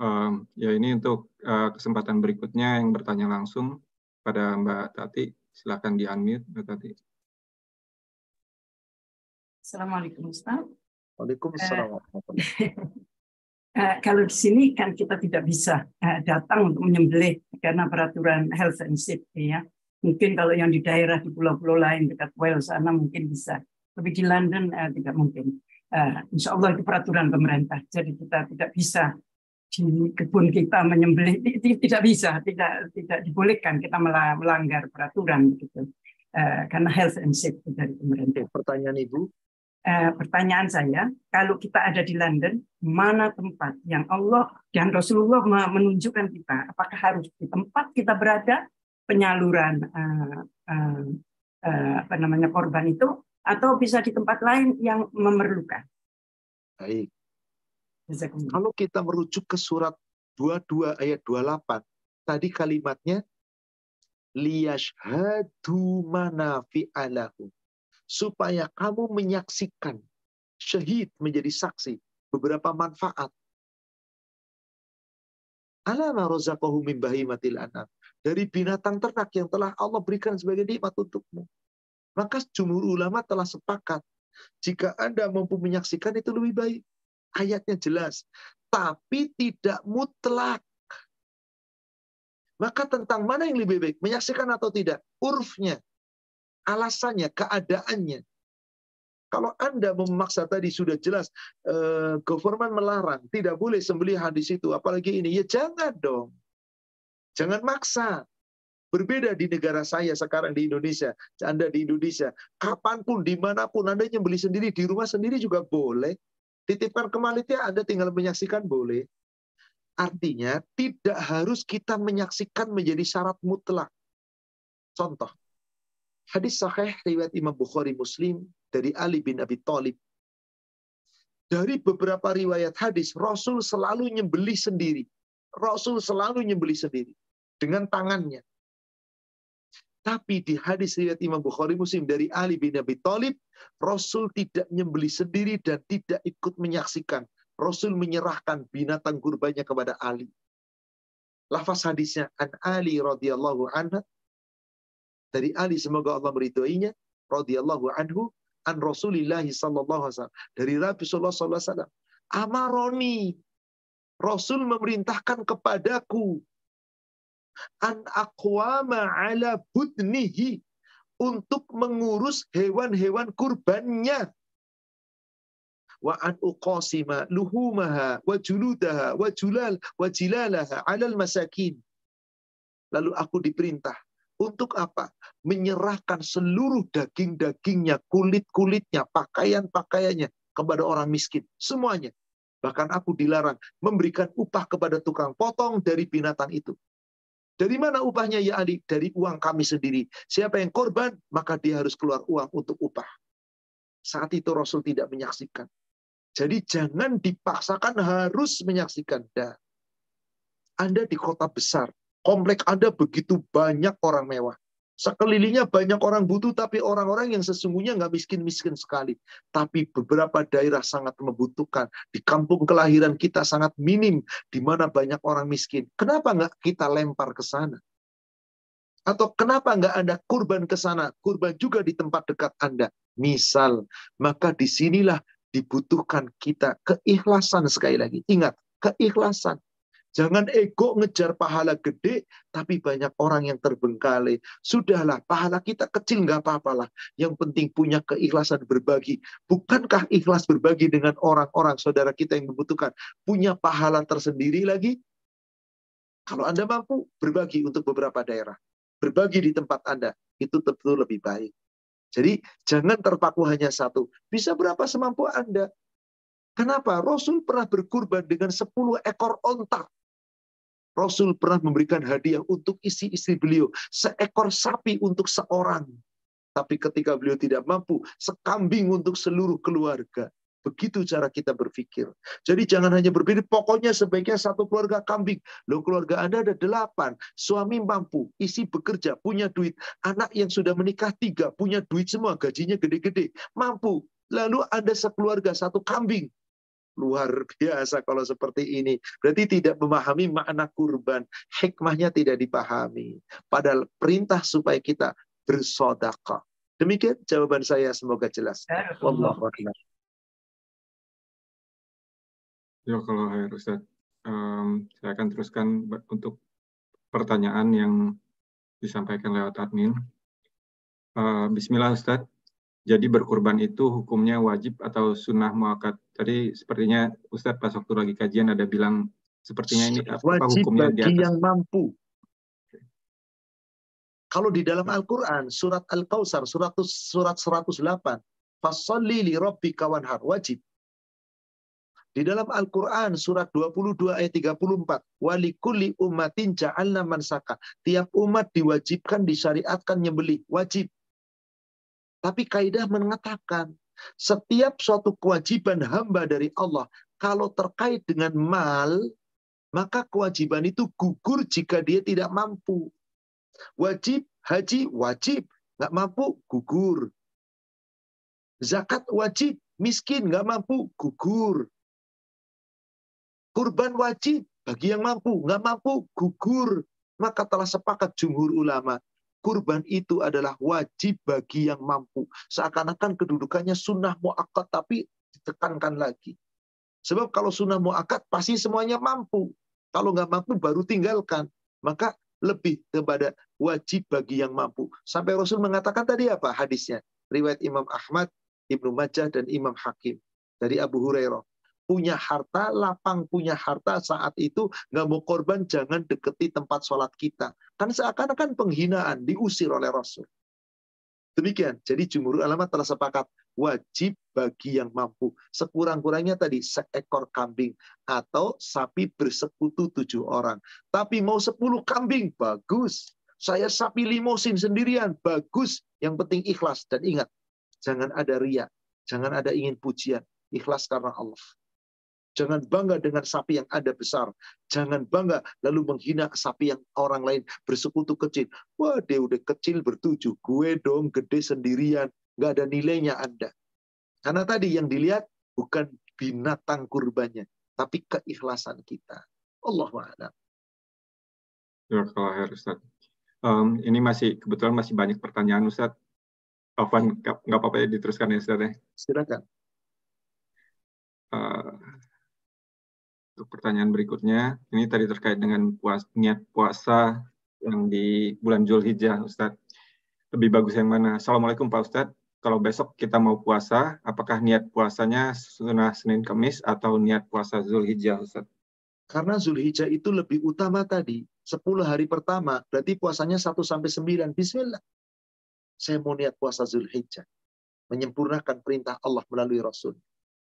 Um, ya ini untuk uh, kesempatan berikutnya yang bertanya langsung pada Mbak Tati. Silakan di-unmute Mbak Tati. Assalamualaikum Ustaz. Waalaikumsalam. Uh, kalau di sini kan kita tidak bisa uh, datang untuk menyembelih karena peraturan health and safety ya. Mungkin kalau yang di daerah di pulau-pulau lain dekat Wales sana mungkin bisa, tapi di London uh, tidak mungkin. Uh, insya Allah itu peraturan pemerintah, jadi kita tidak bisa di kebun kita menyembelih tidak bisa, tidak tidak dibolehkan kita melanggar peraturan begitu. Uh, karena health and safety dari pemerintah. Pertanyaan Ibu, eh, pertanyaan saya, kalau kita ada di London, mana tempat yang Allah dan Rasulullah menunjukkan kita? Apakah harus di tempat kita berada penyaluran eh, eh, eh, apa namanya korban itu, atau bisa di tempat lain yang memerlukan? Baik. Kalau kita merujuk ke surat 22 ayat 28, tadi kalimatnya liyashhadu manafi'alahum supaya kamu menyaksikan syahid menjadi saksi beberapa manfaat. Alama rozaqahu bahimatil anam. Dari binatang ternak yang telah Allah berikan sebagai nikmat untukmu. Maka jumhur ulama telah sepakat. Jika Anda mampu menyaksikan itu lebih baik. Ayatnya jelas. Tapi tidak mutlak. Maka tentang mana yang lebih baik? Menyaksikan atau tidak? Urfnya alasannya, keadaannya. Kalau Anda memaksa tadi sudah jelas eh, government melarang, tidak boleh sembelih hadis itu, apalagi ini, ya jangan dong. Jangan maksa. Berbeda di negara saya sekarang di Indonesia, Anda di Indonesia, kapan pun, di mana pun Anda nyembeli sendiri, di rumah sendiri juga boleh. Titipkan ke Anda tinggal menyaksikan boleh. Artinya tidak harus kita menyaksikan menjadi syarat mutlak. Contoh, Hadis sahih riwayat Imam Bukhari Muslim dari Ali bin Abi Thalib. Dari beberapa riwayat hadis, Rasul selalu nyembeli sendiri. Rasul selalu nyembeli sendiri dengan tangannya. Tapi di hadis riwayat Imam Bukhari Muslim dari Ali bin Abi Thalib, Rasul tidak nyembeli sendiri dan tidak ikut menyaksikan. Rasul menyerahkan binatang kurbannya kepada Ali. Lafaz hadisnya an Ali radhiyallahu anhu dari Ali semoga Allah meridhoinya radhiyallahu anhu an Rasulillah sallallahu alaihi wasallam dari Rasulullah sallallahu alaihi wasallam amaroni Rasul memerintahkan kepadaku an aqwama ala budnihi untuk mengurus hewan-hewan kurbannya wa an uqasima luhumaha wa juludaha wa julal wa jilalaha alal masakin lalu aku diperintah untuk apa? Menyerahkan seluruh daging-dagingnya, kulit-kulitnya, pakaian-pakaiannya kepada orang miskin. Semuanya. Bahkan aku dilarang memberikan upah kepada tukang potong dari binatang itu. Dari mana upahnya ya Ali? Dari uang kami sendiri. Siapa yang korban, maka dia harus keluar uang untuk upah. Saat itu Rasul tidak menyaksikan. Jadi jangan dipaksakan harus menyaksikan. Anda di kota besar, komplek Anda begitu banyak orang mewah. Sekelilingnya banyak orang butuh, tapi orang-orang yang sesungguhnya nggak miskin-miskin sekali. Tapi beberapa daerah sangat membutuhkan. Di kampung kelahiran kita sangat minim, di mana banyak orang miskin. Kenapa nggak kita lempar ke sana? Atau kenapa nggak ada kurban ke sana? Kurban juga di tempat dekat Anda. Misal, maka di sinilah dibutuhkan kita keikhlasan sekali lagi. Ingat, keikhlasan. Jangan ego ngejar pahala gede, tapi banyak orang yang terbengkalai. Sudahlah, pahala kita kecil nggak apa-apalah. Yang penting punya keikhlasan berbagi. Bukankah ikhlas berbagi dengan orang-orang saudara kita yang membutuhkan? Punya pahala tersendiri lagi? Kalau Anda mampu, berbagi untuk beberapa daerah. Berbagi di tempat Anda. Itu tentu lebih baik. Jadi jangan terpaku hanya satu. Bisa berapa semampu Anda. Kenapa? Rasul pernah berkurban dengan 10 ekor ontak. Rasul pernah memberikan hadiah untuk isi-istri beliau. Seekor sapi untuk seorang. Tapi ketika beliau tidak mampu, sekambing untuk seluruh keluarga. Begitu cara kita berpikir. Jadi jangan hanya berpikir, pokoknya sebaiknya satu keluarga kambing. Loh keluarga Anda ada delapan. Suami mampu, isi bekerja, punya duit. Anak yang sudah menikah tiga, punya duit semua, gajinya gede-gede. Mampu. Lalu Anda sekeluarga, satu kambing. Luar biasa kalau seperti ini. Berarti tidak memahami makna kurban. Hikmahnya tidak dipahami. Padahal perintah supaya kita bersodakah. Demikian jawaban saya. Semoga jelas. Wallahu a'lam. Ya kalau Hair Ustaz, um, saya akan teruskan untuk pertanyaan yang disampaikan lewat admin. Uh, Bismillah Ustaz, jadi berkurban itu hukumnya wajib atau sunnah muakat? Tadi sepertinya Ustadz pas waktu lagi kajian ada bilang sepertinya ini apa wajib hukumnya bagi di atas. yang mampu. Kalau di dalam Al-Quran, surat Al-Kausar, surat, surat 108, Fasalli li rabbika wanhar, wajib. Di dalam Al-Quran, surat 22 ayat 34, Walikulli ummatin ja'alna mansaka. Tiap umat diwajibkan, disyariatkan nyembeli, wajib. Tapi kaidah mengatakan setiap suatu kewajiban hamba dari Allah kalau terkait dengan mal, maka kewajiban itu gugur jika dia tidak mampu. Wajib haji wajib, nggak mampu gugur. Zakat wajib, miskin nggak mampu gugur. Kurban wajib bagi yang mampu, nggak mampu gugur. Maka telah sepakat jumhur ulama kurban itu adalah wajib bagi yang mampu. Seakan-akan kedudukannya sunnah mu'akkad, tapi ditekankan lagi. Sebab kalau sunnah mu'akkad, pasti semuanya mampu. Kalau nggak mampu, baru tinggalkan. Maka lebih kepada wajib bagi yang mampu. Sampai Rasul mengatakan tadi apa hadisnya? Riwayat Imam Ahmad, Ibnu Majah, dan Imam Hakim. Dari Abu Hurairah punya harta, lapang punya harta saat itu nggak mau korban, jangan deketi tempat sholat kita. Kan seakan-akan penghinaan, diusir oleh Rasul. Demikian. Jadi jumhur ulama telah sepakat wajib bagi yang mampu. Sekurang-kurangnya tadi seekor kambing atau sapi bersekutu tujuh orang. Tapi mau sepuluh kambing, bagus. Saya sapi limosin sendirian, bagus. Yang penting ikhlas. Dan ingat, jangan ada ria. Jangan ada ingin pujian. Ikhlas karena Allah. Jangan bangga dengan sapi yang ada besar. Jangan bangga lalu menghina sapi yang orang lain bersekutu kecil. Wah, dia udah kecil bertujuh. Gue dong gede sendirian. Nggak ada nilainya Anda. Karena tadi yang dilihat bukan binatang kurbannya, tapi keikhlasan kita. Allah a'lam. Ya, kalau. Um, ini masih kebetulan masih banyak pertanyaan Ustaz. Afwan, nggak apa-apa ya diteruskan ya Ustaz ya. Silakan. Uh, untuk pertanyaan berikutnya, ini tadi terkait dengan puas, niat puasa yang di bulan Julhijjah, Ustadz. Lebih bagus yang mana? Assalamualaikum Pak Ustadz. Kalau besok kita mau puasa, apakah niat puasanya sunnah Senin Kamis atau niat puasa Zulhijjah, Ustadz? Karena Zulhijjah itu lebih utama tadi. 10 hari pertama, berarti puasanya 1 sampai 9. Bismillah. Saya mau niat puasa Zulhijjah. Menyempurnakan perintah Allah melalui Rasul.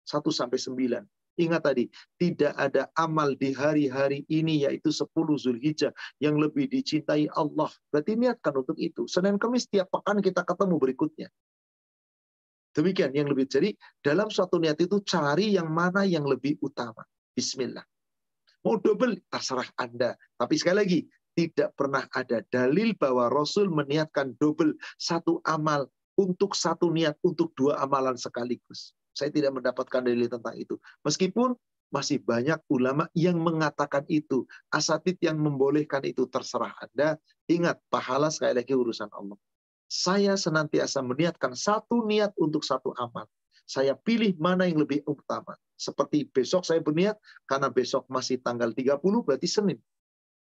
1 sampai 9 Ingat tadi, tidak ada amal di hari-hari ini yaitu 10 Zulhijjah yang lebih dicintai Allah. Berarti niatkan untuk itu. Senin Kamis tiap pekan kita ketemu berikutnya. Demikian yang lebih. Jadi dalam suatu niat itu cari yang mana yang lebih utama. Bismillah. Mau double, terserah Anda. Tapi sekali lagi, tidak pernah ada dalil bahwa Rasul meniatkan double satu amal untuk satu niat untuk dua amalan sekaligus. Saya tidak mendapatkan dalil tentang itu. Meskipun masih banyak ulama yang mengatakan itu. Asatid yang membolehkan itu terserah Anda. Ingat, pahala sekali lagi urusan Allah. Saya senantiasa meniatkan satu niat untuk satu amal. Saya pilih mana yang lebih utama. Seperti besok saya berniat, karena besok masih tanggal 30, berarti Senin.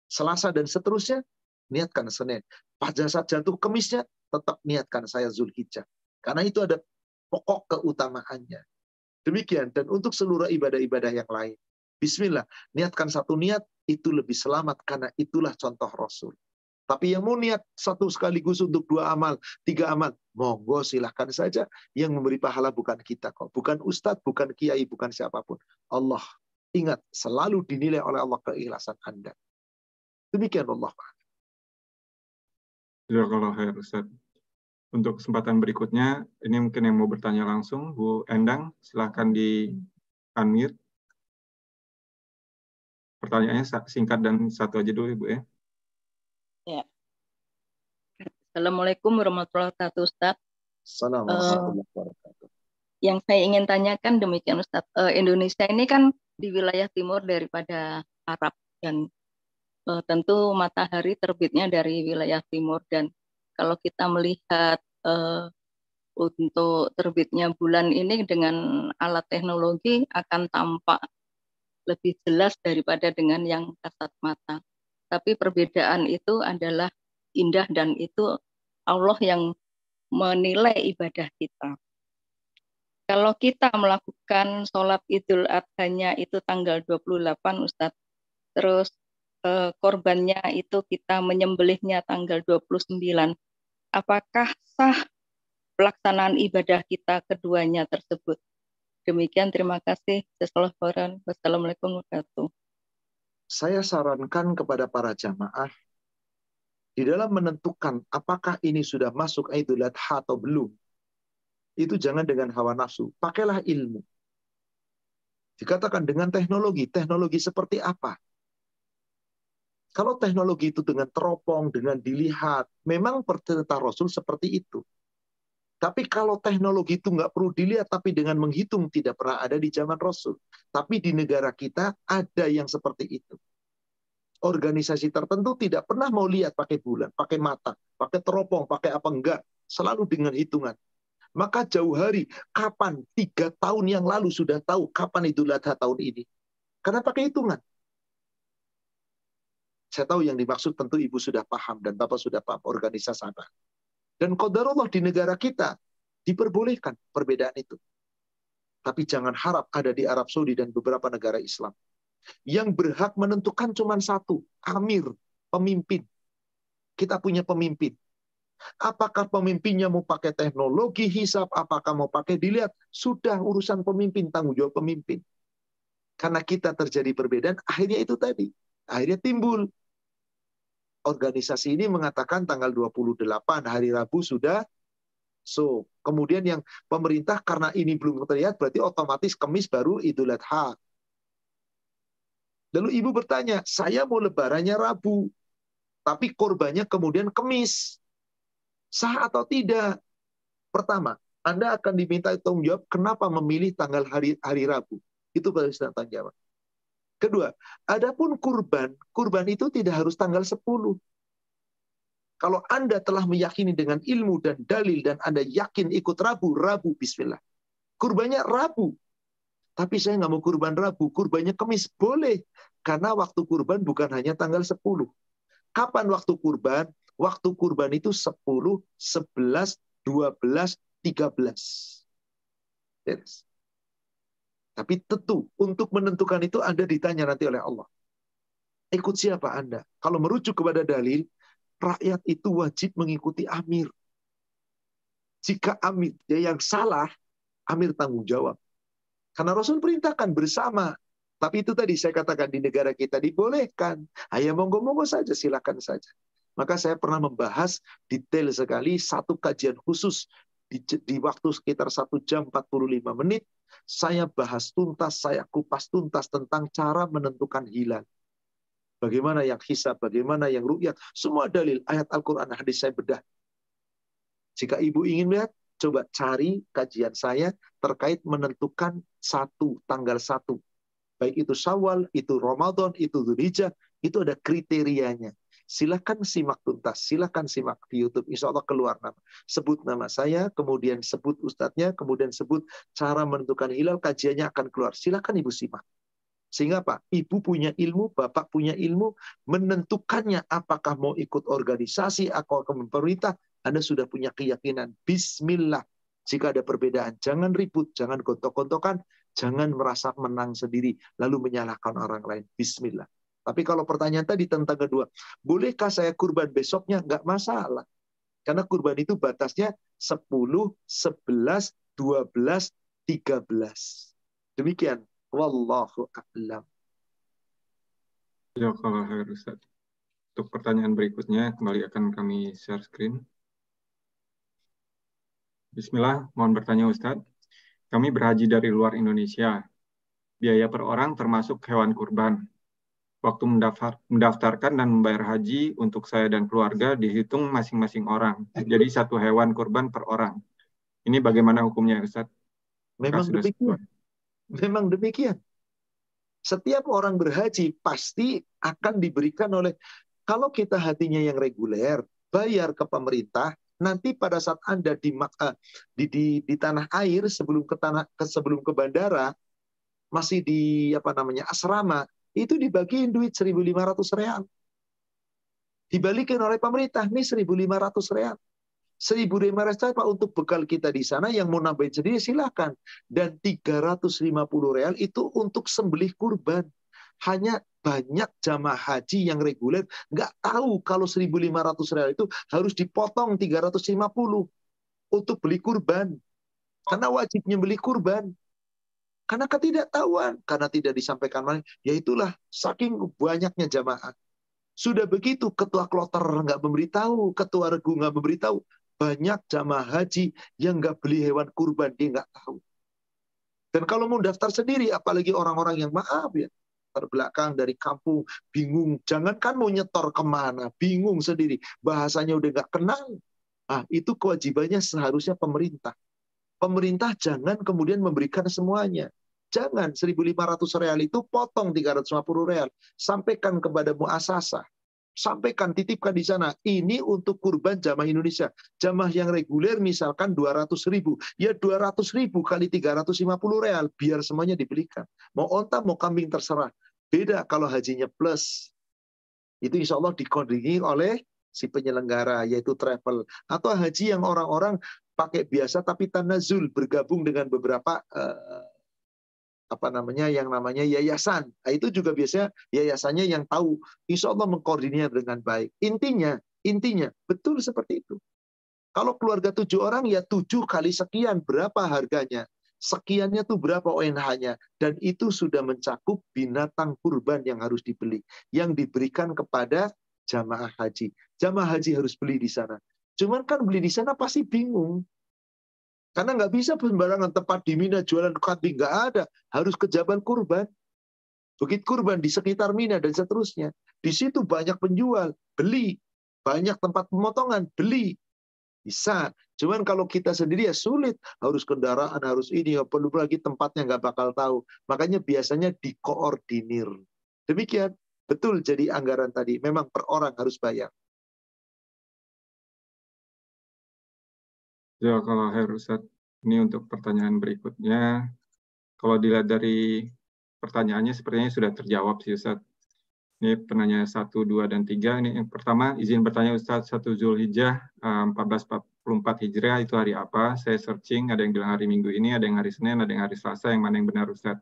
Selasa dan seterusnya, niatkan Senin. Pada saat jatuh kemisnya, tetap niatkan saya Zulhijjah. Karena itu ada pokok keutamaannya. Demikian dan untuk seluruh ibadah-ibadah yang lain. Bismillah, niatkan satu niat itu lebih selamat karena itulah contoh Rasul. Tapi yang mau niat satu sekaligus untuk dua amal, tiga amal, monggo silahkan saja. Yang memberi pahala bukan kita kok. Bukan ustadz, bukan kiai, bukan siapa pun. Allah. Ingat, selalu dinilai oleh Allah keikhlasan Anda. Demikian Allah. Ya kalau Ustaz untuk kesempatan berikutnya, ini mungkin yang mau bertanya langsung, Bu Endang, silahkan di unmute. Pertanyaannya singkat dan satu aja dulu, Ibu ya. Ya. Assalamualaikum warahmatullahi wabarakatuh, Ustaz. Assalamualaikum uh, Yang saya ingin tanyakan demikian, Ustaz. Uh, Indonesia ini kan di wilayah timur daripada Arab dan uh, tentu matahari terbitnya dari wilayah timur dan kalau kita melihat uh, untuk terbitnya bulan ini dengan alat teknologi akan tampak lebih jelas daripada dengan yang kasat mata. Tapi perbedaan itu adalah indah dan itu Allah yang menilai ibadah kita. Kalau kita melakukan sholat idul adhanya itu tanggal 28 Ustadz, terus eh, korbannya itu kita menyembelihnya tanggal 29 apakah sah pelaksanaan ibadah kita keduanya tersebut. Demikian terima kasih. Wassalamualaikum warahmatullahi Saya sarankan kepada para jamaah di dalam menentukan apakah ini sudah masuk Idul Adha atau belum. Itu jangan dengan hawa nafsu, pakailah ilmu. Dikatakan dengan teknologi, teknologi seperti apa? Kalau teknologi itu dengan teropong, dengan dilihat, memang perintah Rasul seperti itu. Tapi kalau teknologi itu nggak perlu dilihat, tapi dengan menghitung tidak pernah ada di zaman Rasul. Tapi di negara kita ada yang seperti itu. Organisasi tertentu tidak pernah mau lihat pakai bulan, pakai mata, pakai teropong, pakai apa enggak. Selalu dengan hitungan. Maka jauh hari, kapan? Tiga tahun yang lalu sudah tahu kapan itu Adha tahun ini. Karena pakai hitungan. Saya tahu yang dimaksud tentu Ibu sudah paham dan Bapak sudah paham organisasi sana. Dan qadarullah di negara kita diperbolehkan perbedaan itu. Tapi jangan harap ada di Arab Saudi dan beberapa negara Islam. Yang berhak menentukan cuma satu, amir, pemimpin. Kita punya pemimpin. Apakah pemimpinnya mau pakai teknologi hisap, apakah mau pakai dilihat, sudah urusan pemimpin, tanggung jawab pemimpin. Karena kita terjadi perbedaan, akhirnya itu tadi. Akhirnya timbul organisasi ini mengatakan tanggal 28 hari Rabu sudah so. Kemudian yang pemerintah karena ini belum terlihat berarti otomatis Kamis baru Idul Adha. Lalu ibu bertanya, saya mau lebarannya Rabu, tapi korbannya kemudian Kamis. Sah atau tidak? Pertama, Anda akan diminta tanggung jawab kenapa memilih tanggal hari hari Rabu. Itu baru tanggung jawab. Kedua, adapun kurban, kurban itu tidak harus tanggal 10. Kalau Anda telah meyakini dengan ilmu dan dalil dan Anda yakin ikut Rabu, Rabu bismillah. Kurbannya Rabu. Tapi saya nggak mau kurban Rabu, kurbannya Kemis. Boleh. Karena waktu kurban bukan hanya tanggal 10. Kapan waktu kurban? Waktu kurban itu 10, 11, 12, 13. Yes. Tapi tentu untuk menentukan itu Anda ditanya nanti oleh Allah. Ikut siapa Anda? Kalau merujuk kepada dalil, rakyat itu wajib mengikuti amir. Jika amir ya yang salah, amir tanggung jawab. Karena Rasul perintahkan bersama. Tapi itu tadi saya katakan di negara kita dibolehkan. Ayo monggo-monggo saja, silakan saja. Maka saya pernah membahas detail sekali satu kajian khusus di, di waktu sekitar satu jam 45 menit. Saya bahas tuntas, saya kupas tuntas tentang cara menentukan hilal. Bagaimana yang hisab, bagaimana yang rukyat. Semua dalil, ayat Al-Quran, hadis saya bedah. Jika ibu ingin lihat, coba cari kajian saya terkait menentukan satu, tanggal satu. Baik itu Syawal, itu Ramadan, itu Dzulhijjah, itu ada kriterianya. Silakan simak tuntas, silakan simak di YouTube. Insya Allah keluar nama. Sebut nama saya, kemudian sebut ustadznya, kemudian sebut cara menentukan hilal, kajiannya akan keluar. Silakan ibu simak. Sehingga apa? Ibu punya ilmu, bapak punya ilmu, menentukannya apakah mau ikut organisasi, atau ke pemerintah, Anda sudah punya keyakinan. Bismillah. Jika ada perbedaan, jangan ribut, jangan gontok-gontokan, jangan merasa menang sendiri, lalu menyalahkan orang lain. Bismillah. Tapi kalau pertanyaan tadi tentang kedua, bolehkah saya kurban besoknya? Enggak masalah. Karena kurban itu batasnya 10, 11, 12, 13. Demikian. Wallahu a'lam. Ya, kalau Ustaz. Untuk pertanyaan berikutnya, kembali akan kami share screen. Bismillah, mohon bertanya Ustadz. Kami berhaji dari luar Indonesia. Biaya per orang termasuk hewan kurban. Waktu mendaftar, mendaftarkan dan membayar haji untuk saya dan keluarga dihitung masing-masing orang. Jadi satu hewan kurban per orang. Ini bagaimana hukumnya Ustadz? Memang demikian. Memang demikian. Setiap orang berhaji pasti akan diberikan oleh kalau kita hatinya yang reguler, bayar ke pemerintah, nanti pada saat Anda di, uh, di, di, di tanah air sebelum ke tanah ke sebelum ke bandara masih di apa namanya asrama itu dibagiin duit 1.500 real. Dibalikin oleh pemerintah, nih 1.500 real. 1.500 Pak untuk bekal kita di sana yang mau nambahin sendiri silahkan. Dan 350 real itu untuk sembelih kurban. Hanya banyak jamaah haji yang reguler nggak tahu kalau 1.500 real itu harus dipotong 350 untuk beli kurban. Karena wajibnya beli kurban. Karena ketidaktahuan, karena tidak disampaikan ya itulah saking banyaknya jamaah. Sudah begitu ketua kloter nggak memberitahu, ketua regu nggak memberitahu, banyak jamaah haji yang nggak beli hewan kurban, dia nggak tahu. Dan kalau mau daftar sendiri, apalagi orang-orang yang maaf ya, terbelakang dari kampung, bingung. Jangankan mau nyetor ke mana, bingung sendiri. Bahasanya udah nggak kenal. Nah, itu kewajibannya seharusnya pemerintah. Pemerintah jangan kemudian memberikan semuanya. Jangan 1.500 real itu potong 350 real. Sampaikan kepada muasasah sampaikan, titipkan di sana. Ini untuk kurban jamaah Indonesia. Jamaah yang reguler misalkan 200 ribu. Ya 200 ribu kali 350 real. Biar semuanya dibelikan. Mau onta, mau kambing terserah. Beda kalau hajinya plus. Itu insya Allah dikodingi oleh si penyelenggara, yaitu travel. Atau haji yang orang-orang pakai biasa tapi tanazul, bergabung dengan beberapa uh, apa namanya yang namanya yayasan. Nah, itu juga biasanya yayasannya yang tahu. Insya Allah mengkoordinir dengan baik. Intinya, intinya betul seperti itu. Kalau keluarga tujuh orang ya tujuh kali sekian berapa harganya. Sekiannya tuh berapa ONH-nya. Dan itu sudah mencakup binatang kurban yang harus dibeli. Yang diberikan kepada jamaah haji. Jamaah haji harus beli di sana. Cuman kan beli di sana pasti bingung. Karena nggak bisa sembarangan tempat di Mina jualan kambing. Nggak ada. Harus ke Jabal Kurban. Bukit Kurban di sekitar Mina dan seterusnya. Di situ banyak penjual. Beli. Banyak tempat pemotongan. Beli. Bisa. Cuman kalau kita sendiri ya sulit. Harus kendaraan, harus ini. Ya perlu lagi tempatnya nggak bakal tahu. Makanya biasanya dikoordinir. Demikian. Betul jadi anggaran tadi. Memang per orang harus bayar. Ya, kalau Her Ustaz, ini untuk pertanyaan berikutnya. Kalau dilihat dari pertanyaannya sepertinya sudah terjawab sih Ustaz. Ini penanya 1, 2, dan 3. Ini yang pertama, izin bertanya Ustaz, 1 Zulhijjah 1444 eh, Hijriah itu hari apa? Saya searching, ada yang bilang hari Minggu ini, ada yang hari Senin, ada yang hari Selasa, yang mana yang benar Ustaz?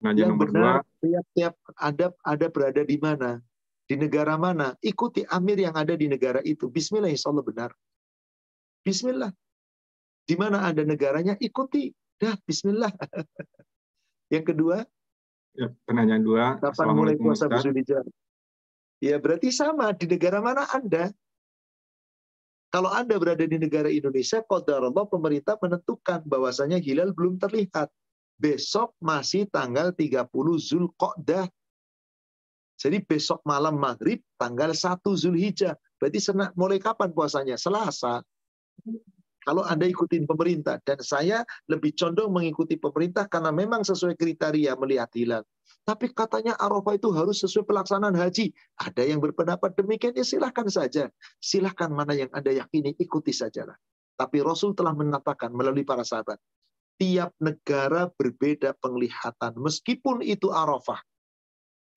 Penanya yang nomor benar, dua. Tiap-tiap ada, ada berada di mana? Di negara mana? Ikuti amir yang ada di negara itu. Bismillah, insya Allah benar. Bismillah. Di mana ada negaranya, ikuti. Dah, bismillah. Yang kedua? Ya, penanya dua. Kapan mulai puasa Zulhijjah? Ya berarti sama di negara mana Anda. Kalau Anda berada di negara Indonesia, Allah pemerintah menentukan bahwasanya hilal belum terlihat. Besok masih tanggal 30 Zulqa'dah. Jadi besok malam maghrib tanggal 1 Zulhijjah. Berarti mulai kapan puasanya? Selasa. Kalau Anda ikutin pemerintah. Dan saya lebih condong mengikuti pemerintah karena memang sesuai kriteria melihat hilal. Tapi katanya Arafah itu harus sesuai pelaksanaan haji. Ada yang berpendapat demikian, ya silahkan saja. Silahkan mana yang Anda yakini, ikuti sajalah. Tapi Rasul telah mengatakan melalui para sahabat, tiap negara berbeda penglihatan. Meskipun itu Arafah.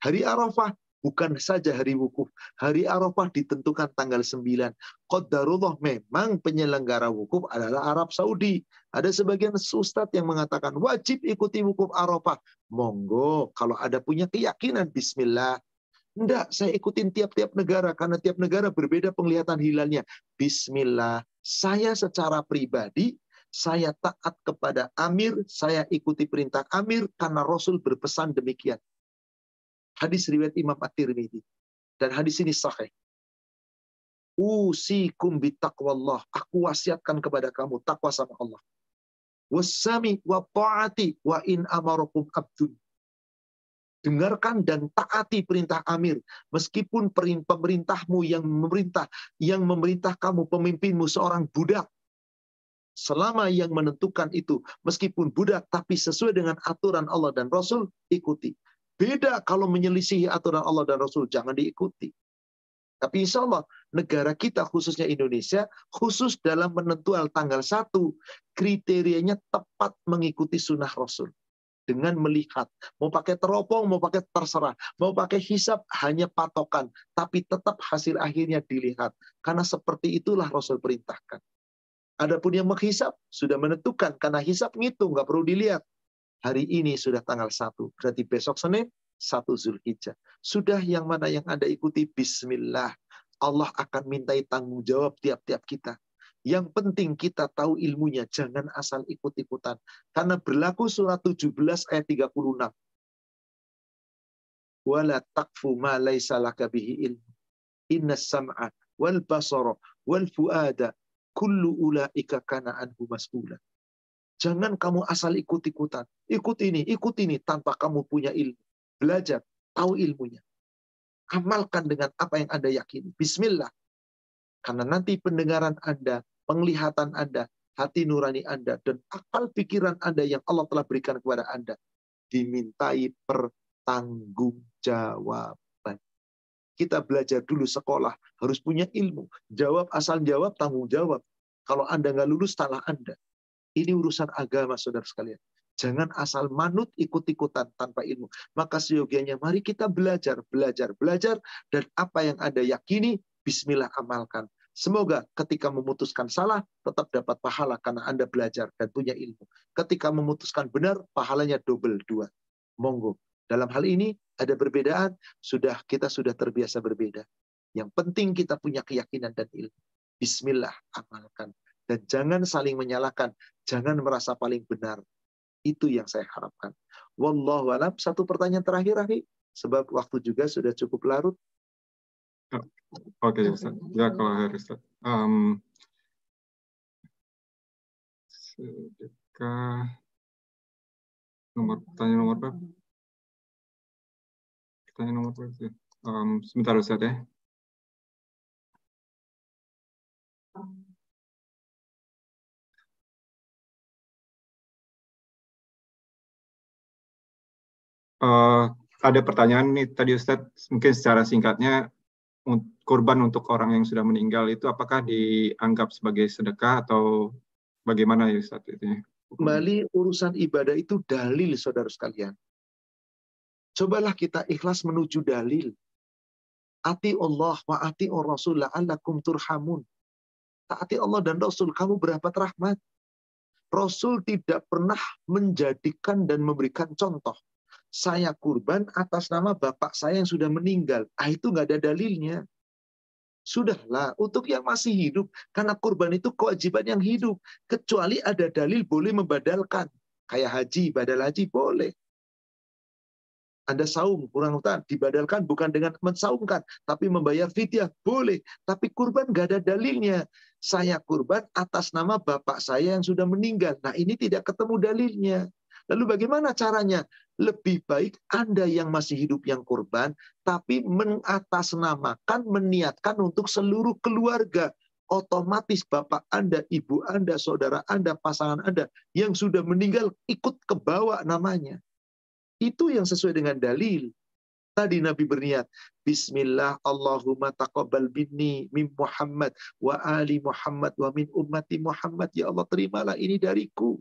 Hari Arafah bukan saja hari wukuf. Hari Arafah ditentukan tanggal 9. Qadarullah memang penyelenggara wukuf adalah Arab Saudi. Ada sebagian ustadz yang mengatakan wajib ikuti wukuf Arafah. Monggo, kalau ada punya keyakinan, bismillah. Enggak, saya ikutin tiap-tiap negara karena tiap negara berbeda penglihatan hilalnya. Bismillah. Saya secara pribadi saya taat kepada Amir, saya ikuti perintah Amir karena Rasul berpesan demikian. Hadis riwayat Imam At-Tirmidzi. Dan hadis ini sahih. Usikum bitaqwallah. Aku wasiatkan kepada kamu takwa sama Allah. Wasami wa ta'ati wa in amarakum abdun. Dengarkan dan taati perintah Amir. Meskipun pemerintahmu yang memerintah, yang memerintah kamu, pemimpinmu seorang budak. Selama yang menentukan itu, meskipun budak, tapi sesuai dengan aturan Allah dan Rasul, ikuti. Beda kalau menyelisihi aturan Allah dan Rasul, jangan diikuti. Tapi insya Allah negara kita khususnya Indonesia khusus dalam menentukan tanggal 1 kriterianya tepat mengikuti sunnah Rasul dengan melihat mau pakai teropong mau pakai terserah mau pakai hisap hanya patokan tapi tetap hasil akhirnya dilihat karena seperti itulah Rasul perintahkan. Adapun yang menghisap sudah menentukan karena hisap ngitung nggak perlu dilihat Hari ini sudah tanggal 1, berarti besok Senin 1 Zulhijjah. Sudah yang mana yang Anda ikuti Bismillah. Allah akan mintai tanggung jawab tiap-tiap kita. Yang penting kita tahu ilmunya, jangan asal ikut-ikutan. Karena berlaku surat 17 ayat 36. Wala takfu ma laysa laka bihi ilmu. Inna sam'a wal basara wal fuada kullu ulaika kana anhu mas'ula. Jangan kamu asal ikut-ikutan. Ikut ini, ikut ini tanpa kamu punya ilmu. Belajar, tahu ilmunya. Amalkan dengan apa yang Anda yakini. Bismillah. Karena nanti pendengaran Anda, penglihatan Anda, hati nurani Anda, dan akal pikiran Anda yang Allah telah berikan kepada Anda, dimintai pertanggungjawaban. Kita belajar dulu sekolah, harus punya ilmu. Jawab asal jawab, tanggung jawab. Kalau Anda nggak lulus, salah Anda. Ini urusan agama, saudara sekalian. Jangan asal manut ikut-ikutan tanpa ilmu. Maka seyogianya mari kita belajar, belajar, belajar. Dan apa yang Anda yakini, bismillah amalkan. Semoga ketika memutuskan salah, tetap dapat pahala karena Anda belajar dan punya ilmu. Ketika memutuskan benar, pahalanya double dua. Monggo. Dalam hal ini ada perbedaan, sudah kita sudah terbiasa berbeda. Yang penting kita punya keyakinan dan ilmu. Bismillah, amalkan. Dan jangan saling menyalahkan. Jangan merasa paling benar. Itu yang saya harapkan. Wallahu alam. Satu pertanyaan terakhir, Rafi. Sebab waktu juga sudah cukup larut. Oke, okay. Ya, kalau harus. Um, sedekah nomor pertanyaan nomor berapa? Pertanyaan nomor berapa? Um, sebentar Ustaz ya. Uh, ada pertanyaan nih tadi Ustadz, mungkin secara singkatnya kurban untuk orang yang sudah meninggal itu apakah dianggap sebagai sedekah atau bagaimana ya Ustadz itu? Kembali urusan ibadah itu dalil saudara sekalian. Cobalah kita ikhlas menuju dalil. Ati Allah wa ati Rasul la'allakum turhamun. Taati Allah dan Rasul, kamu berapa rahmat. Rasul tidak pernah menjadikan dan memberikan contoh saya kurban atas nama bapak saya yang sudah meninggal. Ah itu nggak ada dalilnya. Sudahlah, untuk yang masih hidup, karena kurban itu kewajiban yang hidup. Kecuali ada dalil boleh membadalkan. Kayak haji, badal haji boleh. Anda saum, kurang hutan, dibadalkan bukan dengan mensaumkan, tapi membayar fidyah, boleh. Tapi kurban nggak ada dalilnya. Saya kurban atas nama bapak saya yang sudah meninggal. Nah ini tidak ketemu dalilnya. Lalu bagaimana caranya? Lebih baik Anda yang masih hidup yang kurban, tapi mengatasnamakan, meniatkan untuk seluruh keluarga. Otomatis bapak Anda, ibu Anda, saudara Anda, pasangan Anda yang sudah meninggal ikut ke bawah namanya. Itu yang sesuai dengan dalil. Tadi Nabi berniat, Bismillah Allahumma taqabbal binni min Muhammad wa ali Muhammad wa min ummati Muhammad. Ya Allah terimalah ini dariku.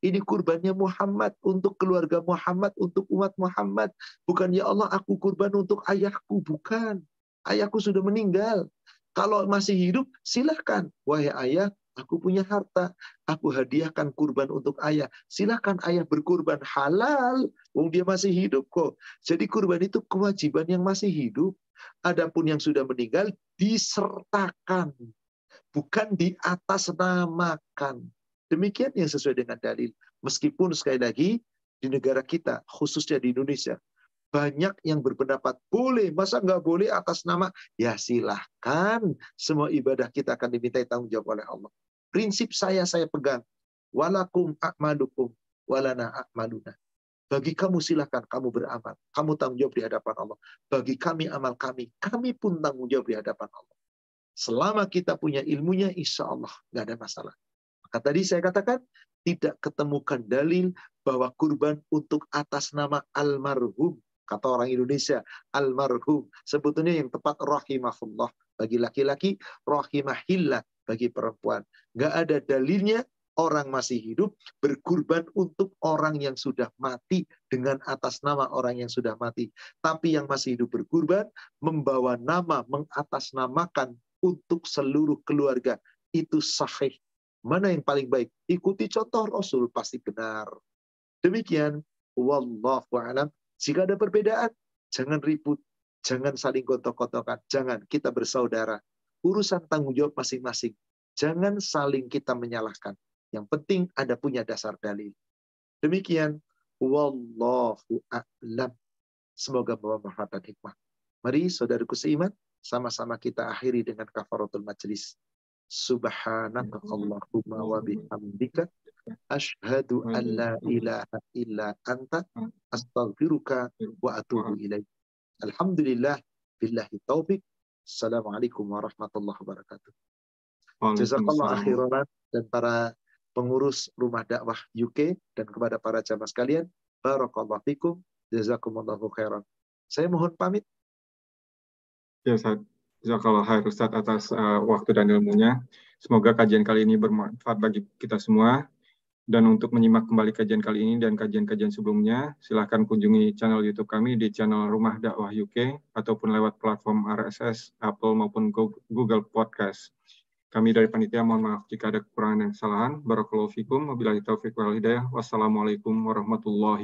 Ini kurbannya Muhammad untuk keluarga Muhammad, untuk umat Muhammad. Bukan ya Allah aku kurban untuk ayahku. Bukan. Ayahku sudah meninggal. Kalau masih hidup, silahkan. Wahai ayah, Aku punya harta, aku hadiahkan kurban untuk ayah. Silahkan ayah berkurban halal. Wong dia masih hidup kok. Jadi kurban itu kewajiban yang masih hidup. Adapun yang sudah meninggal disertakan. Bukan di atas namakan. Demikian yang sesuai dengan dalil. Meskipun sekali lagi di negara kita, khususnya di Indonesia, banyak yang berpendapat boleh, masa nggak boleh atas nama? Ya silahkan, semua ibadah kita akan dimintai tanggung jawab oleh Allah. Prinsip saya saya pegang. Walakum akmadukum walana akmaluna. Bagi kamu silahkan kamu beramal. Kamu tanggung jawab di hadapan Allah. Bagi kami amal kami. Kami pun tanggung jawab di hadapan Allah. Selama kita punya ilmunya, insya Allah nggak ada masalah. Maka tadi saya katakan, tidak ketemukan dalil bahwa kurban untuk atas nama almarhum. Kata orang Indonesia, almarhum. Sebetulnya yang tepat rahimahullah. Bagi laki-laki, rahimahillah bagi perempuan. Nggak ada dalilnya orang masih hidup berkurban untuk orang yang sudah mati dengan atas nama orang yang sudah mati. Tapi yang masih hidup berkurban membawa nama, mengatasnamakan untuk seluruh keluarga. Itu sahih. Mana yang paling baik? Ikuti contoh Rasul pasti benar. Demikian. Wallahu a'lam. Jika ada perbedaan, jangan ribut. Jangan saling kotok-kotokan. Jangan. Kita bersaudara urusan tanggung jawab masing-masing. Jangan saling kita menyalahkan. Yang penting ada punya dasar dalil. Demikian. Wallahu a'lam. Semoga membawa manfaat dan hikmah. Mari saudaraku seiman, sama-sama kita akhiri dengan kafaratul majlis. Subhanaka Allahumma wa bihamdika Ashhadu an la ilaha illa anta astaghfiruka wa atubu ilaih. Alhamdulillah billahi taufik. Assalamualaikum warahmatullahi wabarakatuh. Jazakallah akhirat dan para pengurus rumah dakwah UK dan kepada para jamaah sekalian. Barakallahu fikum. Jazakumullahu khairan. Saya mohon pamit. Ya, Ustaz. Jazakallah Ustaz atas uh, waktu dan ilmunya. Semoga kajian kali ini bermanfaat bagi kita semua. Dan untuk menyimak kembali kajian kali ini dan kajian-kajian sebelumnya, silahkan kunjungi channel YouTube kami di channel Rumah Dakwah UK ataupun lewat platform RSS, Apple maupun Google Podcast. Kami dari panitia mohon maaf jika ada kekurangan dan kesalahan. Barakallahu fikum, wabillahi taufiq wal hidayah. Wassalamualaikum warahmatullahi